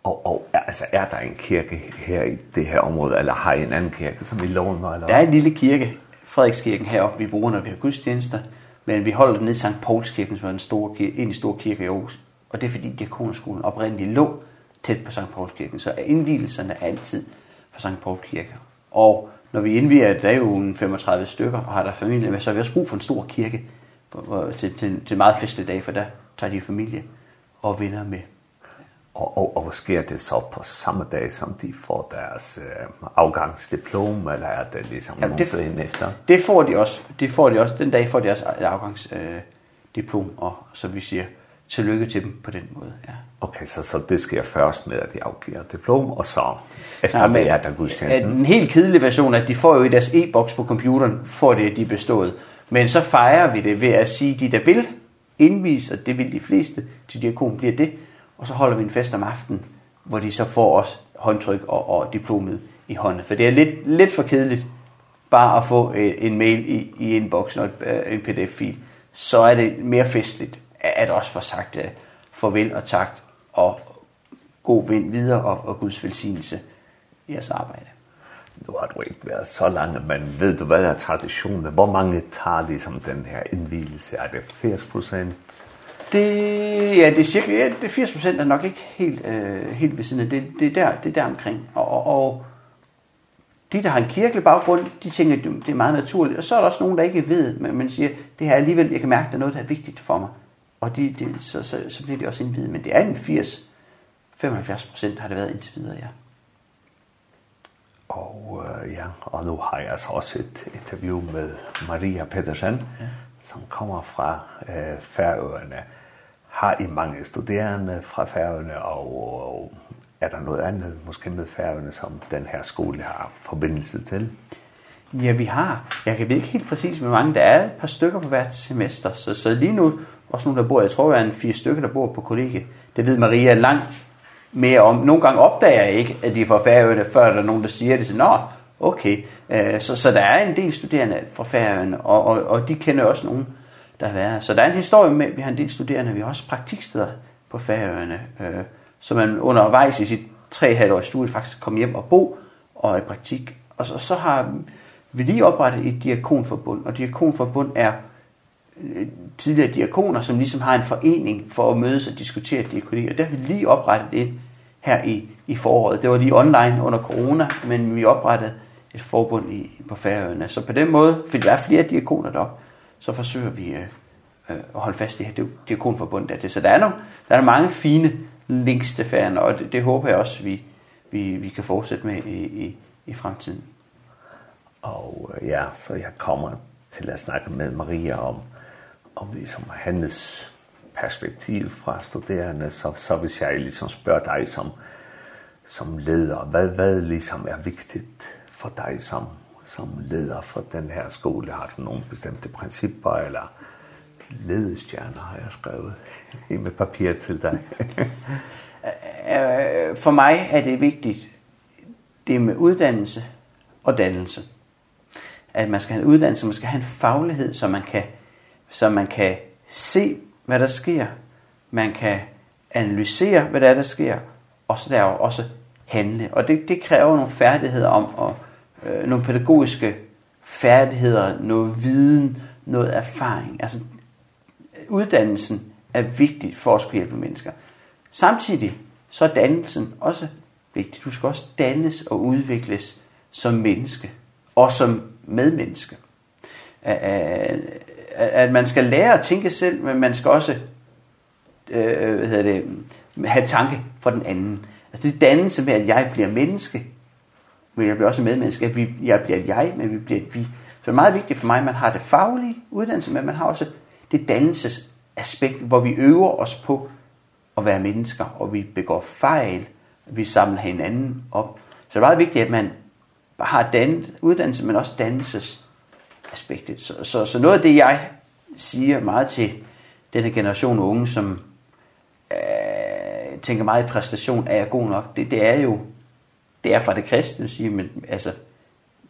Og, og altså, er der en kirke her i det her område, eller har I en anden kirke, som I låner? Eller? Der er en lille kirke, Frederikskirken heroppe, vi bruger, når vi har gudstjenester. Men vi holder den nede i St. Paulskirken, som er en, stor kirke, en stor kirke i Aarhus. Og det er fordi diakonerskolen oprindeligt lå tæt på St. Paulskirken, så er indvielserne altid fra St. Paul Kirke. Og når vi indvier, der er jo 35 stykker, og har der familie med, så har vi også brug for en stor kirke til, til, til meget festlig dag, for der tager de familie og venner med og, og, og sker det så på samme dag, som de får deres øh, afgangsdiplom, eller er det ligesom ja, det, nogen efter? Det får de også. Det får de også. Den dag får de også et afgangsdiplom, øh, og så vi siger tillykke til dem på den måde. Ja. Okay, så, så det sker først med, at de afgiver diplom, og så efter Nej, men, det er der gudstjenesten. En helt kedelig version, at de får jo i deres e-boks på computeren, får det, de er bestået. Men så fejrer vi det ved at sige, de der vil indvise, og det vil de fleste, til diakon bliver det, og så holder vi en fest om aftenen, hvor de så får os håndtryk og, og diplomet i hånden. For det er lidt, lidt for kedeligt bare at få en mail i, i inboxen og en pdf-fil. Så er det mere festligt at også få sagt uh, farvel og tak og god vind videre og, og Guds velsignelse i jeres arbejde. Nu har du ikke været så lange, men ved du hvad er traditionen? Hvor mange tager ligesom som den her indvielse? Er det 80 procent? Det ja, det er cirka ja, det 80% er nok ikke helt øh, helt ved siden af det det er der det er der omkring. Og, og de der har en kirkelig baggrund, de tænker at det er meget naturligt. Og så er der også nogen der ikke ved, men man siger det her alligevel jeg kan mærke der er noget der er vigtigt for mig. Og de, de så, så så bliver det også indviet, men det er en 80 75% har det været indtil videre, ja. Og øh, ja, og nu har jeg altså også et interview med Maria Pedersen, ja. som kommer fra øh, Færøerne har I mange studerende fra Færøerne, og, og er der noget andet, måske med Færøerne, som den her skole har forbindelse til? Ja, vi har. Jeg kan ved ikke helt præcis, hvor mange der er. Et par stykker på hvert semester. Så, så lige nu, også nogle, der bor, jeg tror, der er en fire stykker, der bor på kollegiet. Det ved Maria langt mere om. Nogle gange opdager jeg ikke, at de er fra Færøerne, før der er nogen, der siger det. Så, Nå, okay. Så, så der er en del studerende fra Færøerne, og, og, og de kender også nogen, der være. Så der er en historie med, vi har en del studerende, vi har også praktiksteder på Færøerne, øh, så man undervejs i sit 3,5 års studie faktisk kom hjem og bo og i praktik. Og så, og så har vi lige oprettet et diakonforbund, og diakonforbund er tidligere diakoner, som ligesom har en forening for at mødes og diskutere diakoni, og der har vi lige oprettet det her i, i foråret. Det var lige online under corona, men vi oprettede et forbund i, på Færøerne. Så på den måde fik der flere diakoner derop så forsøger vi øh, øh, at holde fast i det. Det det er kun forbundet dertil. Så der er, nogle, der er mange fine links til færden, og det, det håber jeg også, vi, vi, vi kan fortsætte med i, i, i fremtiden. Og ja, så jeg kommer til at snakke med Maria om, om ligesom hendes perspektiv fra studerende, så, så hvis jeg liksom spørger dig som, som leder, hvad, hvad liksom er vigtigt for dig som som leder for den her skole har du nogle bestemte principper, eller ledestjerner har jeg skrevet i med papir til dig. for mig er det vigtigt, det med uddannelse og dannelse. At man skal have en uddannelse, man skal have en faglighed, så man kan, så man kan se, hvad der sker. Man kan analysere, hvad der, er, der sker, og så der også handle. Og det, det kræver nogle færdigheder om at øh, nogle pædagogiske færdigheder, noget viden, noget erfaring. Altså, uddannelsen er vigtig for at skulle hjælpe mennesker. Samtidig så er dannelsen også vigtig. Du skal også dannes og udvikles som menneske og som medmenneske. At, at man skal lære at tænke selv, men man skal også øh, hvad hedder det, have tanke for den anden. Altså det dannelse med, at jeg bliver menneske, men jeg bliver også medmenneske. At vi, jeg bliver jeg, men vi bliver et vi. Så det er meget vigtigt for mig, at man har det faglige uddannelse, men man har også det dannelsesaspekt, hvor vi øver os på at være mennesker, og vi begår fejl, vi samler hinanden op. Så det er meget vigtigt, at man har dannet uddannelse, men også dannelsesaspektet. Så, så, så noget af det, jeg siger meget til denne generation unge, som øh, tænker meget i præstation, er jeg god nok, det, det er jo Det er fra det kristne sige, men altså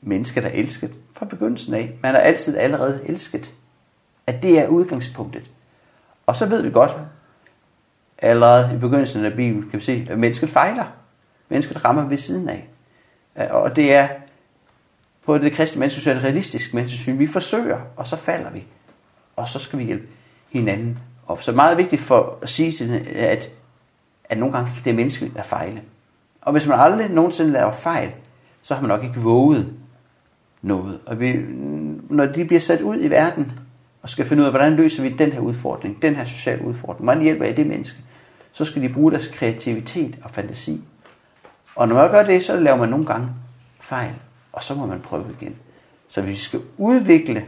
mennesker der er elsket fra begyndelsen af. Man er altid allerede elsket. At det er udgangspunktet. Og så ved vi godt, allerede i begyndelsen af Bibelen kan vi se, at mennesket fejler. Mennesket rammer ved siden af. Og det er på det kristne menneskesyn realistisk menneskesyn. Vi forsøger, og så falder vi. Og så skal vi hjælpe hinanden op. Så det er meget vigtigt for at sige, at, at nogle gange det er menneskeligt at fejle. Og hvis man aldrig nogensinde laver fejl, så har man nok ikke våget noget. Og vi, når de bliver sat ud i verden og skal finde ud af, hvordan løser vi den her udfordring, den her sociale udfordring, hvordan hjælper jeg det menneske, så skal de bruge deres kreativitet og fantasi. Og når man gør det, så laver man nogle gange fejl, og så må man prøve igen. Så hvis vi skal udvikle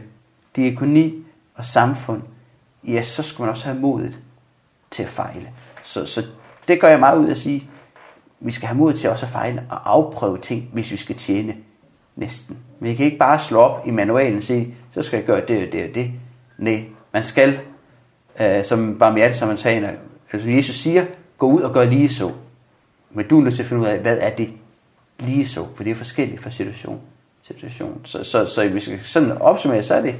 diakoni og samfund, ja, så skal man også have modet til at fejle. Så, så det gør jeg meget ud at sige, Vi skal have mod til også at fejle og afprøve ting, hvis vi skal tjene næsten. Vi kan ikke bare slå op i manualen og sige, så skal jeg gøre det og det og det. Nej, man skal, øh, som barmhjertet samaritaner, altså Jesus siger, gå ud og gør lige så. Men du er nødt til at finde ud af, hvad er det lige så? For det er forskelligt fra situation situation. Så, så, så hvis vi skal sådan opsummere, så er det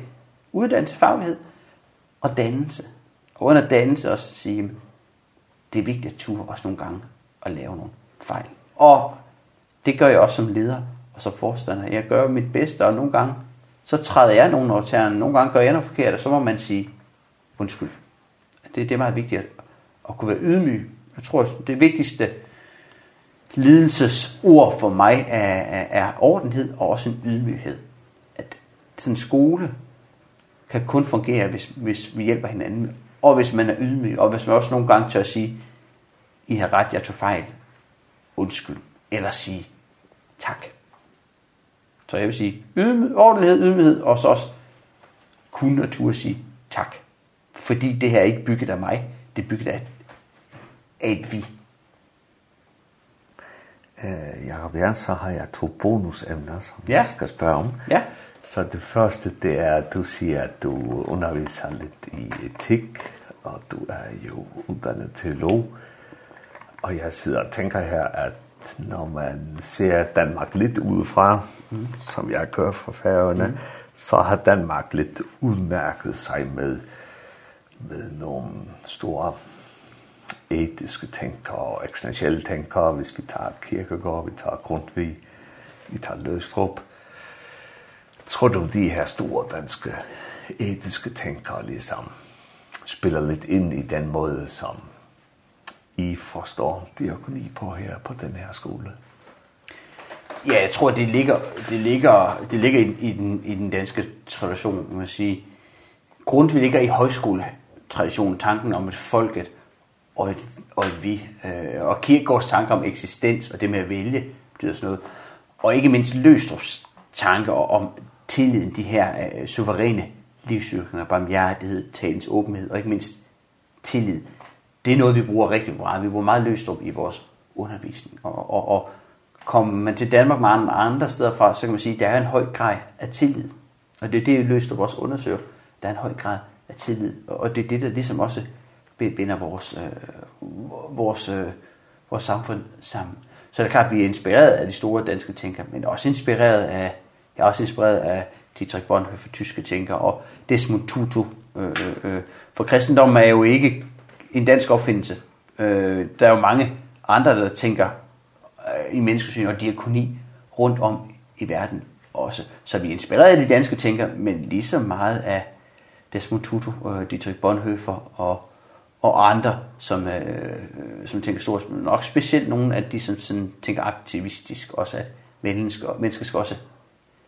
uddannelse, faglighed og dannelse. Og under dannelse også sige, det er vigtigt at ture også nogle gange at lave nogle fejl. Og det gør jeg også som leder og som forstander. Jeg gør mit bedste, og nogle gange, så træder jeg nogen over tæerne. Nogle gange gør jeg noget forkert, og så må man sige, undskyld. Det, det er meget vigtigt at, at kunne være ydmyg. Jeg tror, det vigtigste lidelsesord for mig er, er, er ordenhed og også en ydmyghed. At sådan en skole kan kun fungere, hvis, hvis vi hjælper hinanden. Og hvis man er ydmyg, og hvis man også nogle gange tør at sige, I har ret, jeg tog fejl, undskyld, eller sige tak. Så jeg vil sige ydmyghed, ordentlighed, ydmyghed, og så også kunne og turde sige tak. Fordi det her er ikke bygget af mig, det er bygget af, af et vi. Øh, Jacob Jern, så har jeg to bonusemner, som ja. jeg skal spørge om. Ja. Så det første, det er, at du siger, at du underviser lidt i etik, og du er jo uddannet teolog. Og jeg sidder og tænker her, at når man ser Danmark lidt udefra, mm. som jeg gør fra færgerne, mm. så har Danmark lidt udmærket sig med, med nogle store etiske tænkere og eksistentielle tænkere. Hvis vi tager Kierkegaard, vi tager Grundtvig, vi tager Løstrup. Tror du, de her store danske etiske tænkere ligesom spiller lidt ind i den måde, som I forstår diakoni på her på den her skole? Ja, jeg tror det ligger det ligger det ligger i, i den i den danske tradition, man sige. Grundtvig ligger i højskole traditionen tanken om et folket og et, og et vi øh, og Kierkegaards tanke om eksistens og det med at vælge betyder sådan noget. Og ikke mindst Løstrups tanke om tilliden, de her øh, suveræne livsyrkninger, barmhjertighed, talens åbenhed og ikke mindst tillid det er noget, vi bruger rigtig meget. Vi bruger meget løstrup i vores undervisning. Og, og, og kommer man til Danmark med andre steder fra, så kan man sige, at der er en høj grad af tillid. Og det er det, Løstrup også undersøger. Der er en høj grad af tillid. Og det er det, der ligesom også binder vores, øh, vores, øh, vores samfund sammen. Så det er klart, at vi er inspireret af de store danske tænkere, men også inspireret af, jeg er også inspireret af Dietrich Bonhoeffer, tyske tænkere, og Desmond Tutu. Øh, øh, for kristendommen er jo ikke en dansk opfindelse. Øh, der er jo mange andre, der tænker øh, i menneskesyn og diakoni rundt om i verden også. Så vi er inspireret af de danske tænker, men lige så meget af Desmond Tutu, øh, Dietrich Bonhoeffer og, og andre, som, øh, som tænker stort, men nok specielt nogle af de, som sådan, tænker aktivistisk også, at mennesker, mennesker skal også,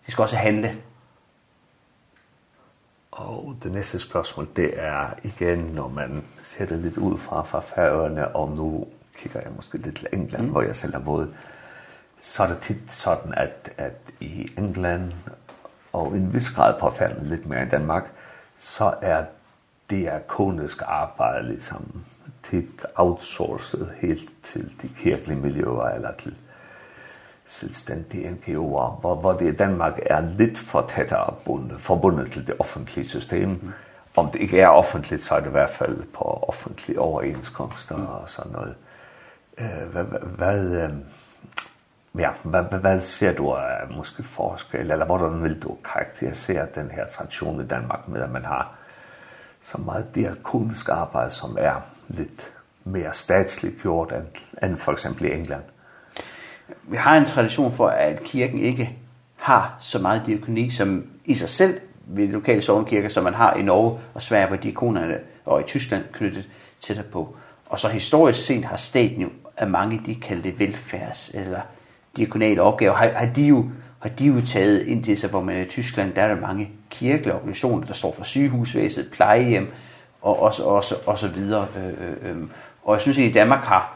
de skal også handle Og det næste spørgsmål, det er igen, når man ser det lidt ud fra, fra færøerne, og nu kigger jeg måske lidt til England, mm. hvor jeg selv har boet, så er det tit sådan, at, at i England, og i en vis grad på færøerne lidt mere i Danmark, så er det er konisk arbejde ligesom tit outsourcet helt til de kirkelige miljøer eller til selvstændig NGO'er, hvor, hvor det i Danmark er lidt for tættere bundet, forbundet til det offentlige system. Mm. Om det ikke er offentligt, så er det i hvert fald på offentlige overenskomster mm. og sådan noget. Øh, hvad, hvad, øh, ja, hvad, hvad, hvad ser du af måske forskel, eller hvordan vil du karakterisere den her tradition i Danmark med, at man har så meget diakonisk arbejde, som er lidt mere statsligt gjort end, end for eksempel i England? vi har en tradition for, at kirken ikke har så meget diakoni, som i sig selv ved lokale sovnkirker, som man har i Norge og Sverige, hvor diakonerne og i Tyskland knyttet tættere på. Og så historisk set har staten jo, af mange de kaldte velfærds- eller diakonale opgaver, har, har de jo har de jo taget ind til sig, hvor man i Tyskland, der er der mange kirkelige organisationer, der står for sygehusvæsenet, plejehjem og, og, og, og så videre. Øh, øh, øh. Og jeg synes, at i Danmark har,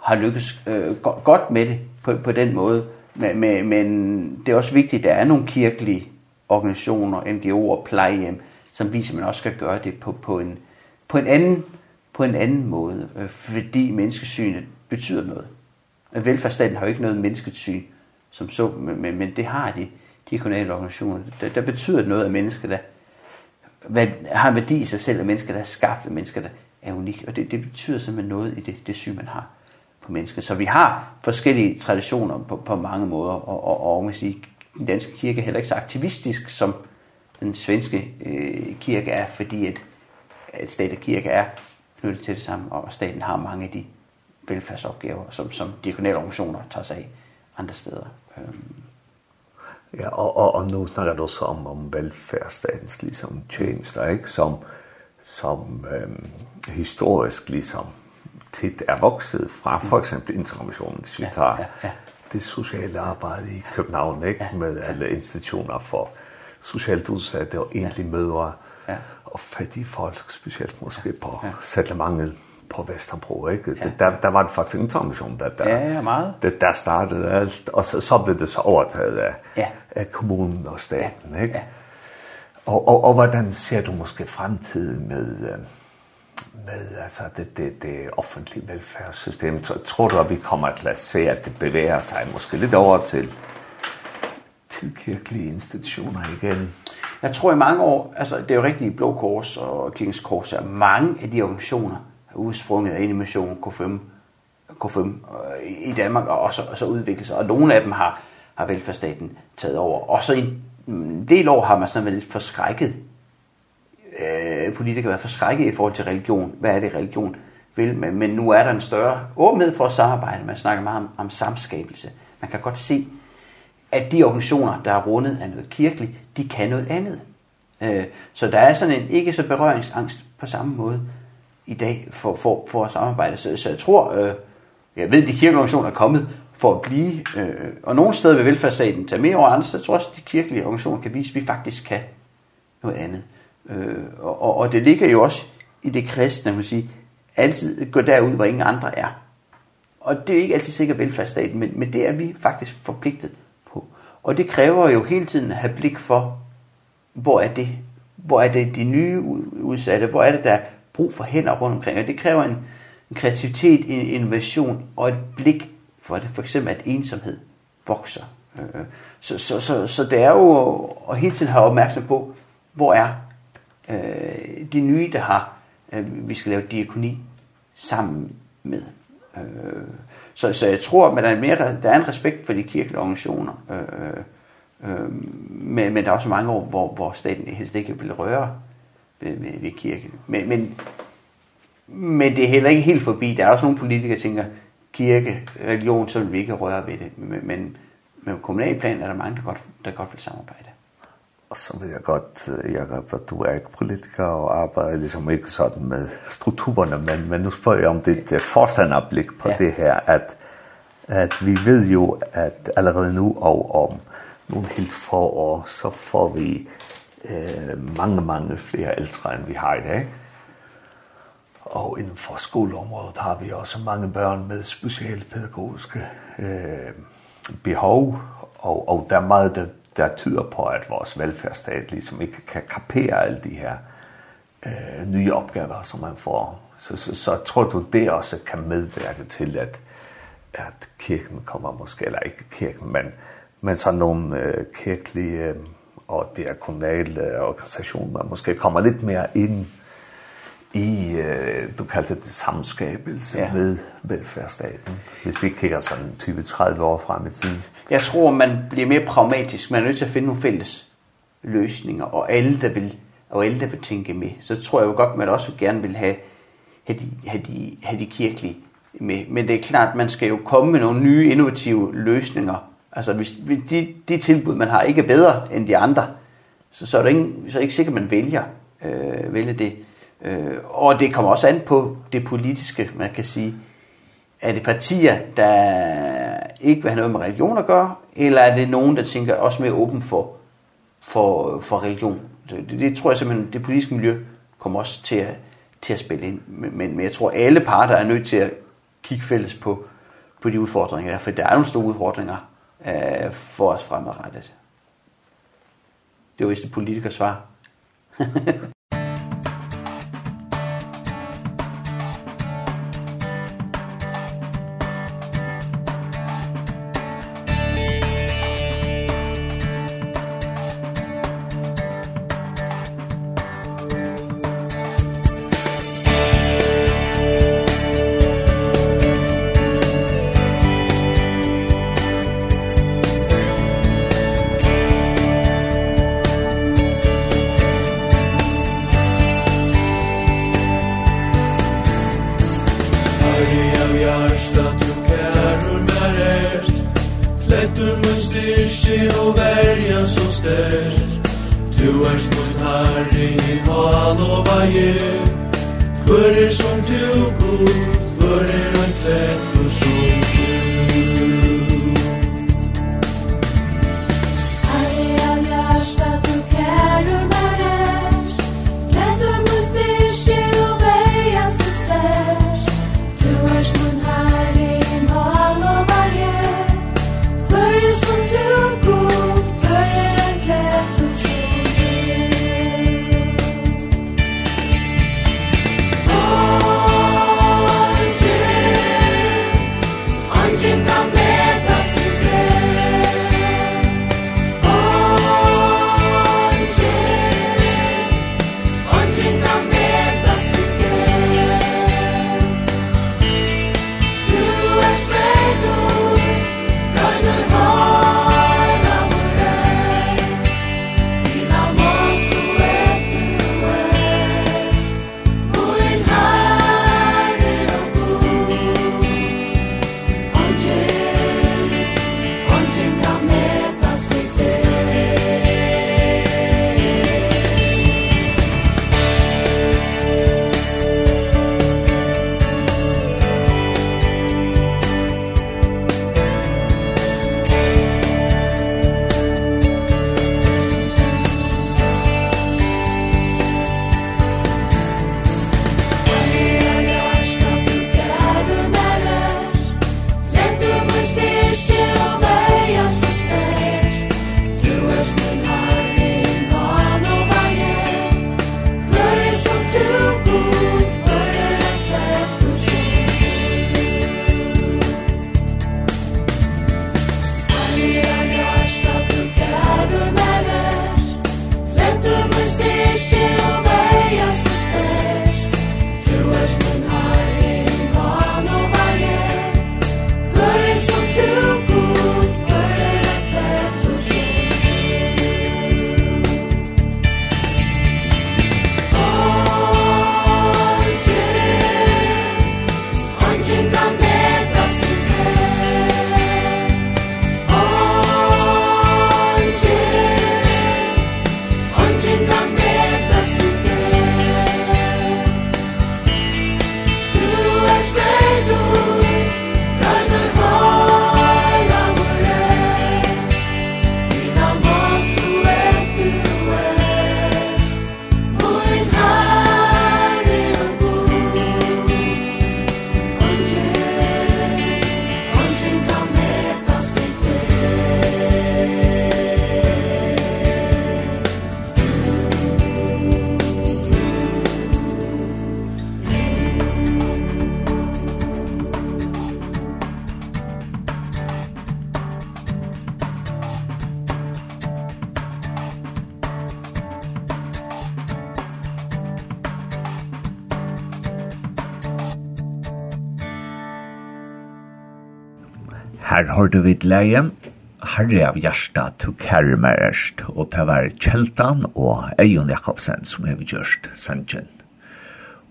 har lykkes øh, godt med det, på på den måde. Men men, men det er også vigtigt at der er nogle kirkelige organisationer, NGO'er, plejehjem, som viser man også skal gøre det på på en på en anden på en anden måde, øh, fordi menneskesynet betyder noget. Og velfærdsstaten har jo ikke noget menneskesyn som så, men, men, men det har de, de kommunale organisationer. Der, der betyder noget af mennesker, der hvad, har en værdi i sig selv, og mennesker, der er skabt, og mennesker, der er unik. Og det, det betyder simpelthen noget i det, det syn, man har på. Så vi har forskellige traditioner på, på mange måder, og, og, og man sige, den danske kirke er heller ikke så aktivistisk, som den svenske øh, kirke er, fordi at, at stat og kirke er knyttet til det samme, og staten har mange af de velfærdsopgaver, som, som diakonale organisationer tager sig af andre steder. Øhm. Ja, og, og, og nu snakker du så om, om velfærdsstatens ligesom tjenester, ikke? som, som øhm, historisk ligesom tit er vokset fra for eksempel interkommissionen, hvis vi tager ja, ja, ja. det sociale arbejde i København, ikke? Ja, med alle institutioner for socialt udsatte og egentlig mødre ja. og fattige folk, specielt måske på ja. settlementet på Vesterbro, ikke? Ja. Der, der var det faktisk en intermission, der, der, ja, ja, meget. Der, der startede alt, og så, så blev det så overtaget af, ja. af kommunen og staten, ikke? Ja. Og, og, og hvordan ser du måske fremtiden med... Øh, med altså det det det offentlige velfærdssystem så tror at vi kommer til at se at det bevæger sig måske lidt over til til kirkelige institutioner igen. Jeg tror i mange år, altså det er jo rigtigt Blå Kors og Kings Kors, at mange af de organisationer er udsprunget af Animation K5, K5 i Danmark og så, og så udviklet sig, og nogle af dem har, har velfærdsstaten taget over. Og så i en del år har man sådan været lidt forskrækket øh, politikere være forskrækket i forhold til religion. Hvad er det religion vil? Men, men nu er der en større åbenhed for at samarbejde. Man snakker meget om, om samskabelse. Man kan godt se, at de organisationer, der er rundet af noget kirkeligt, de kan noget andet. Øh, så der er sådan en ikke så berøringsangst på samme måde i dag for, for, for at samarbejde. Så, så jeg tror, øh, jeg ved, at de kirkeorganisationer er kommet for at blive, øh, og nogle steder vil velfærdsstaten tage mere over, andre steder tror jeg også, at de kirkelige organisationer kan vise, at vi faktisk kan noget andet. Øh, og, og det ligger jo også i det kristne, man sige, altid gå derud, hvor ingen andre er. Og det er ikke altid sikkert velfærdsstaten, men, men det er vi faktisk forpligtet på. Og det kræver jo hele tiden at have blik for, hvor er det? Hvor er det de nye udsatte? Hvor er det, der er brug for hænder rundt omkring? Og det kræver en, en kreativitet, en innovation og et blik for det. For eksempel, at ensomhed vokser. Så, så, så, så det er jo at hele tiden have opmærksom på, hvor er øh, de nye, der har, øh, vi skal lave diakoni sammen med. Øh, så, så jeg tror, at der er, mere, der er en respekt for de kirkelige organisationer, øh, øh, men, men der er også mange år, hvor, hvor staten helst ikke vil røre ved, ved, ved kirken. Men, men, men det er heller ikke helt forbi. Der er også nogle politikere, der tænker, kirke, religion, så vil vi ikke røre ved det. Men, men, men på kommunalplan er der mange, der godt, der godt vil samarbejde. Og så ved jeg godt, Jacob, at du er ikke politiker og arbejder ligesom ikke sådan med strukturerne, men, men nu spørger jeg om dit uh, forstanderblik på ja. det her, at, at vi ved jo, at allerede nu og om nogle helt få år, så får vi øh, mange, mange flere ældre, end vi har i dag. Og inden for skoleområdet har vi også mange børn med specielle pædagogiske øh, behov, og, og der er meget, der der tyder på, at vores velfærdsstat ligesom ikke kan kapere alle de her øh, nye opgaver, som man får. Så, så, så tror du, det også kan medvirke til, at, at kirken kommer måske, eller ikke kirken, men, men så nogle øh, kirkelige og diakonale organisationer måske kommer lidt mere ind i, øh, du kaldte det samskabelse ja. med velfærdsstaten, hvis vi kigger sådan 20-30 år frem i tiden. Jeg tror, man bliver mere pragmatisk. Man er nødt til at finde nogle fælles løsninger, og alle, der vil, og alle, der vil tænke med. Så tror jeg jo godt, man også gerne vil have, have, de, have, de, have de kirkelige med. Men det er klart, man skal jo komme med nogle nye, innovative løsninger. Altså, hvis de, de tilbud, man har, ikke er bedre end de andre, så, så, er, det ikke, så er det ikke sikkert, man vælger, øh, vælger det. Øh, og det kommer også an på det politiske, man kan sige. Er det partier, der ikke vil have noget med religion at gøre, eller er det nogen, der tænker også mere åben for, for, for religion? Det, det, det tror jeg simpelthen, det politiske miljø kommer også til at, til at spille ind. Men, men, men jeg tror, alle parter er nødt til at kigge fælles på, på de udfordringer, for der er nogle store udfordringer øh, for os fremadrettet. Det var vist et politikers svar. Her hørte vi leie, Herre av hjärsta to Kærmerest, og det var Kjeltan og Eion Jakobsen som har gjørst sannsyn.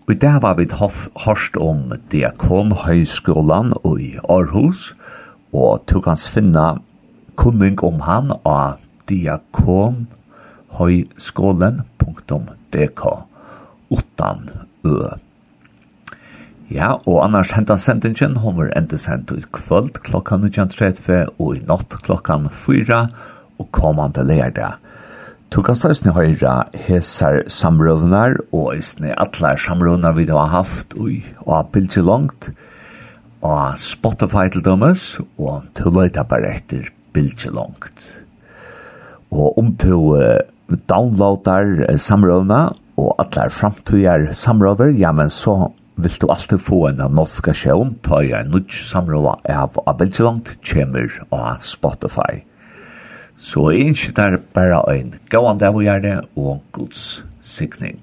Og det var vi hørst om Diakon Høyskolan og i Aarhus, og tog hans finna kunning om han av diakonhøyskolen.dk utan ø. Ja, og annars hentan sendingen homer enda sendt ut kvöld klokka 19.30 og i natt klokka 4 og kommande lærda. Du kan støysne høyra hesar samrøvnar og eisne atlar samrøvnar vi har haft ui, og har bildt langt og Spotify til dømes og til løyta bare etter bildt langt. Og om du downloadar samrøvna og atlar framtøyar samrøver, ja, men så vil du alltid få en notifikasjon ta i en nødt samråd av Abelgelangt kommer av Spotify. Så jeg ønsker der bare en gåan der vi gjør det og gods sikning.